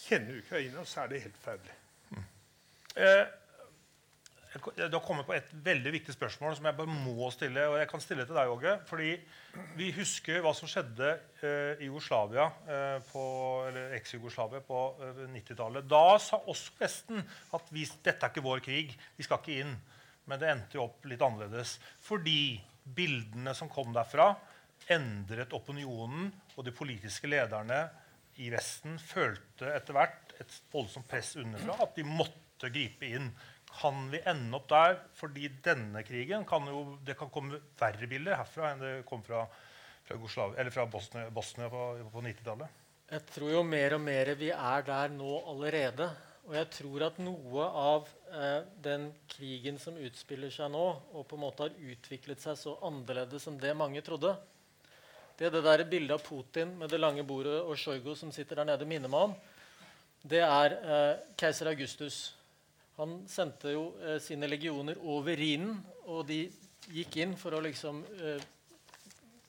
kjenner Ukraina, så er det helt forferdelig. Mm. Eh, du har kommet på et veldig viktig spørsmål som jeg bare må stille. og jeg kan stille til deg, Åge, fordi Vi husker hva som skjedde eh, i Jugoslavia, eh, på, eller eks-Jugoslavia på eh, 90-tallet. Da sa også Vesten at vi, dette er ikke vår krig, vi skal ikke inn. Men det endte jo opp litt annerledes. Fordi bildene som kom derfra, endret opinionen, og de politiske lederne i Vesten følte etter hvert et voldsomt press underfra at de måtte gripe inn. Kan vi ende opp der? Fordi denne krigen kan jo, det kan komme verre bilder herfra enn det kom fra, fra, fra Bosnia, Bosnia på, på 90-tallet. Jeg tror jo mer og mer vi er der nå allerede. Og jeg tror at noe av eh, den krigen som utspiller seg nå, og på en måte har utviklet seg så annerledes enn det mange trodde Det er det der bildet av Putin med det lange bordet og Sjojgo som sitter der nede, minner meg om. Det er eh, keiser Augustus han sendte jo eh, sine legioner over Rhinen, og de gikk inn for å liksom eh,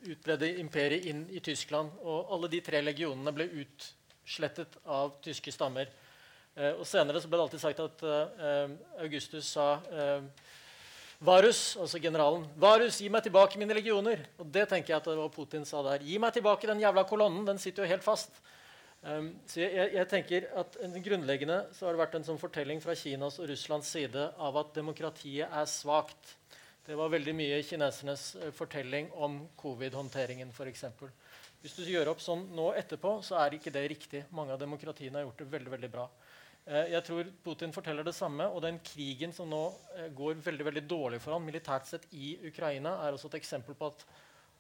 utbrede imperiet inn i Tyskland. Og alle de tre legionene ble utslettet av tyske stammer. Eh, og Senere så ble det alltid sagt at eh, Augustus sa eh, Varus, altså generalen. Varus, gi meg tilbake mine legioner. Og det tenker jeg at det var Putin sa der. Gi meg tilbake den jævla kolonnen. Den sitter jo helt fast. Um, så jeg, jeg, tenker at Grunnleggende så har det vært en sånn fortelling fra Kinas og Russlands side av at demokratiet er svakt. Det var veldig mye kinesernes uh, fortelling om covid-håndteringen f.eks. Hvis du gjør opp sånn nå etterpå, så er ikke det riktig. Mange av demokratiene har gjort det veldig, veldig bra. Eh, jeg tror Putin forteller det samme. Og den krigen som nå eh, går veldig veldig dårlig for ham militært sett i Ukraina, er også et eksempel på at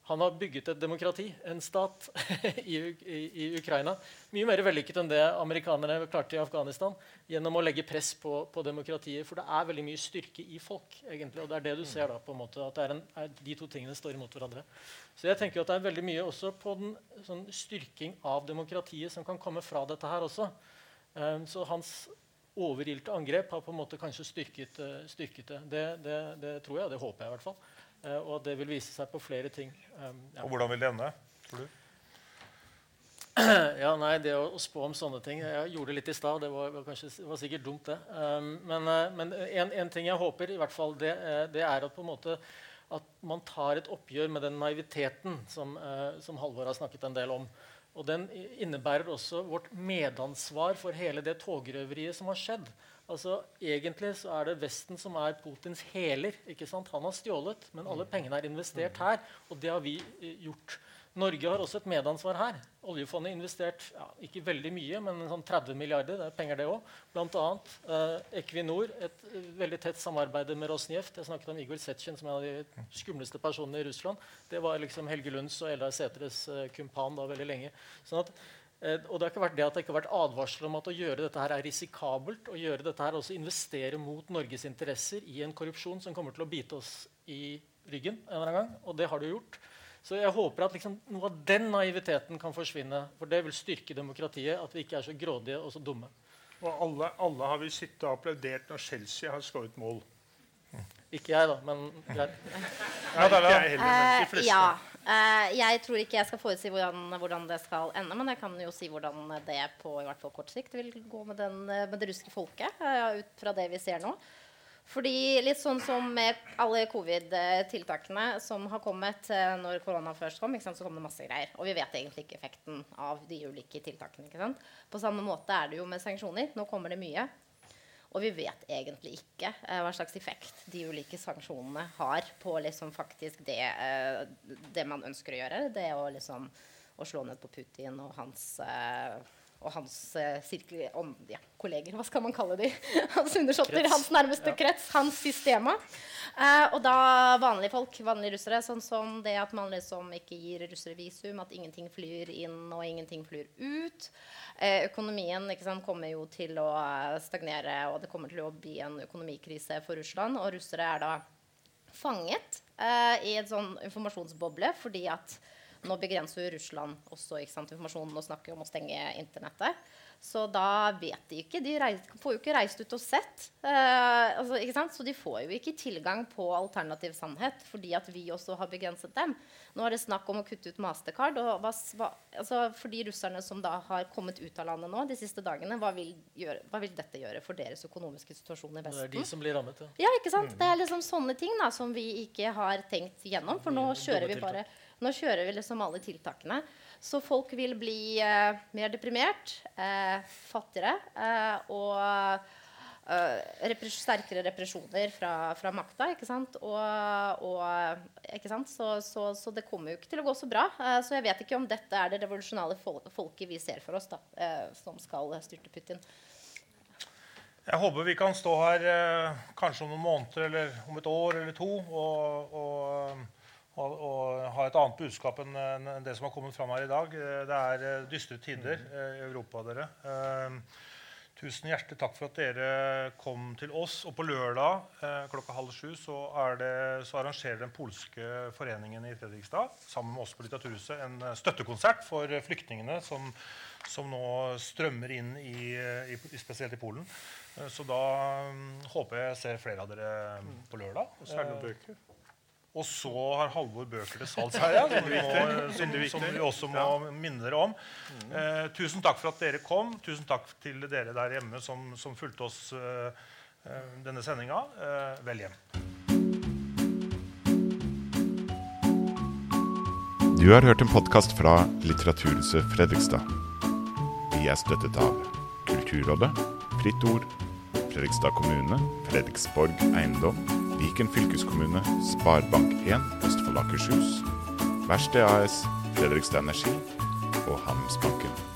han har bygget et demokrati, en stat, i, i, i, Ukraina. Mye mer vellykket enn det amerikanerne klarte i Afghanistan. Gjennom å legge press på, på, demokratiet. For det er veldig mye styrke i folk. egentlig, Og det er det du ser da, på en måte, at en, er, de to tingene står imot hverandre. Så jeg tenker at det er veldig mye også på den sånn, styrking av demokratiet som kan komme fra dette her også. Um, så hans overilte angrep har på en måte kanskje styrket, uh, styrket det. Det, det. det, tror jeg, det håper jeg i hvert fall. Uh, og det vil vise seg på flere ting. Um, ja. Og hvordan vil det ende, tror du? ja, nei, Det å, å, spå om sånne ting Jeg gjorde det litt i stad. Det var, var, kanskje, var sikkert dumt, det. Um, men, uh, men en, en, ting jeg håper, i hvert fall, det, det, er at på en måte at man tar et oppgjør med den naiviteten som, som Halvor har snakket en del om. Og den innebærer også vårt medansvar for hele det togrøveriet som har skjedd. Altså, Egentlig så er det Vesten som er Putins heler. ikke sant? Han har stjålet, men alle pengene er investert her. Og det har vi eh, gjort. Norge har også et medansvar her. Oljefondet har investert ja, ikke veldig mye, men sånn 30 milliarder. det er penger det. Blant annet eh, Equinor, et uh, veldig tett samarbeid med Rosneft. Jeg snakket om Igor Setsjen, som er en av de skumleste personene i Russland. Det var liksom Helge Lunds og Eldar Sætres eh, kumpan da veldig lenge. Sånn at, og det har ikke vært det at det ikke har vært advarsler om at å gjøre dette her er risikabelt. Å gjøre dette her også investere mot Norges interesser i en korrupsjon som kommer til å bite oss i ryggen en eller annen gang. Og det har det gjort. Så jeg håper at liksom, noe av den naiviteten kan forsvinne. For det vil styrke demokratiet. At vi ikke er så grådige og så dumme. Og alle, alle har vi sittet og applaudert når Chelsea har skåret mål. Ikke jeg, da, men greit. ja, ikke jeg heller, men de fleste. Uh, ja. Uh, jeg tror ikke jeg skal forutsi hvordan, hvordan, det skal ende, men jeg kan jo si hvordan det på i hvert fall kort sikt vil gå med, den, med det russiske folket. Uh, ut fra det vi ser nå. Fordi litt sånn som med alle covid-tiltakene som har kommet uh, når korona først kom, så kom det masse greier. Og vi vet egentlig ikke effekten av de ulike tiltakene. På samme måte er det jo med sanksjoner. Nå kommer det mye. Og vi vet egentlig ikke eh, hva slags effekt de ulike sanksjonene har på liksom faktisk det, eh, det man ønsker å gjøre. Det å liksom å slå ned på Putin og hans eh, og hans eh, sirkel, om, ja, kolleger, hva skal man kalle de? hans undersåtter, hans nærmeste ja. krets, hans systema. Eh, og da vanlige folk, vanlige russere, sånn som det at man liksom ikke gir russere visum, at ingenting flyr inn og ingenting flyr ut. Eh, økonomien sant, kommer jo til å stagnere, og det kommer til å bli en økonomikrise for Russland. Og russere er da fanget eh, i en sånn informasjonsboble fordi at nå begrenser jo Russland også sant, informasjonen og snakker om å stenge internettet. Så da vet de ikke. De reist, får jo ikke reist ut og sett. Eh, altså, så de får jo ikke tilgang på alternativ sannhet fordi at vi også har begrenset dem. Nå er det snakk om å kutte ut Mastercard. Og hva, altså, for de russerne som da har kommet ut av landet nå de siste dagene, hva vil, gjøre, hva vil dette gjøre for deres økonomiske situasjon i Vesten? Det er de som blir rammet, ja. ja ikke sant? Mm. Det er liksom sånne ting da, som vi ikke har tenkt gjennom. For nå kjører vi bare nå kjører vi liksom alle tiltakene. Så folk vil bli eh, mer deprimert, eh, fattigere eh, og eh, repres sterkere represjoner fra, fra makta. ikke sant? Og, og, ikke sant? Så, så, så, det kommer jo ikke til å gå så bra. Eh, så jeg vet ikke om dette er det revolusjonale fol folket vi ser for oss, da, som skal styrte Putin. Jeg håper vi kan stå her kanskje om noen måneder eller om et år eller to og, og og, og, ha et annet budskap enn, en det som har kommet fram her i dag. Eh, det er eh, dystre tider eh, i Europa. dere. Tusen hjertelig takk for at dere kom til oss. Og på lørdag klokka halv sju så, det, så, arrangerer den polske foreningen i Fredrikstad sammen med oss på Litteraturhuset en støttekonsert for flyktningene som, som nå strømmer inn i, i, spesielt i Polen. Så da um, håper jeg ser flere av dere på lørdag. Og særlig bøker. Og så har Halvor bøker til salgs her, ja, som, vi må, som, som vi også må minne dere om. Eh, tusen takk for at dere kom. Tusen takk til dere der hjemme som, som fulgte oss eh, eh denne sendinga. Eh, vel hjem. Du har hørt en podkast fra Litteraturhuset Fredrikstad. Vi er støttet av Kulturrådet, Fritt Ord, Fredrikstad kommune, Fredriksborg eiendom Viken fylkeskommune, Sparebank1 Østfold Akershus, Verksted AS, Fredrikstad Energi og Handelsbanken.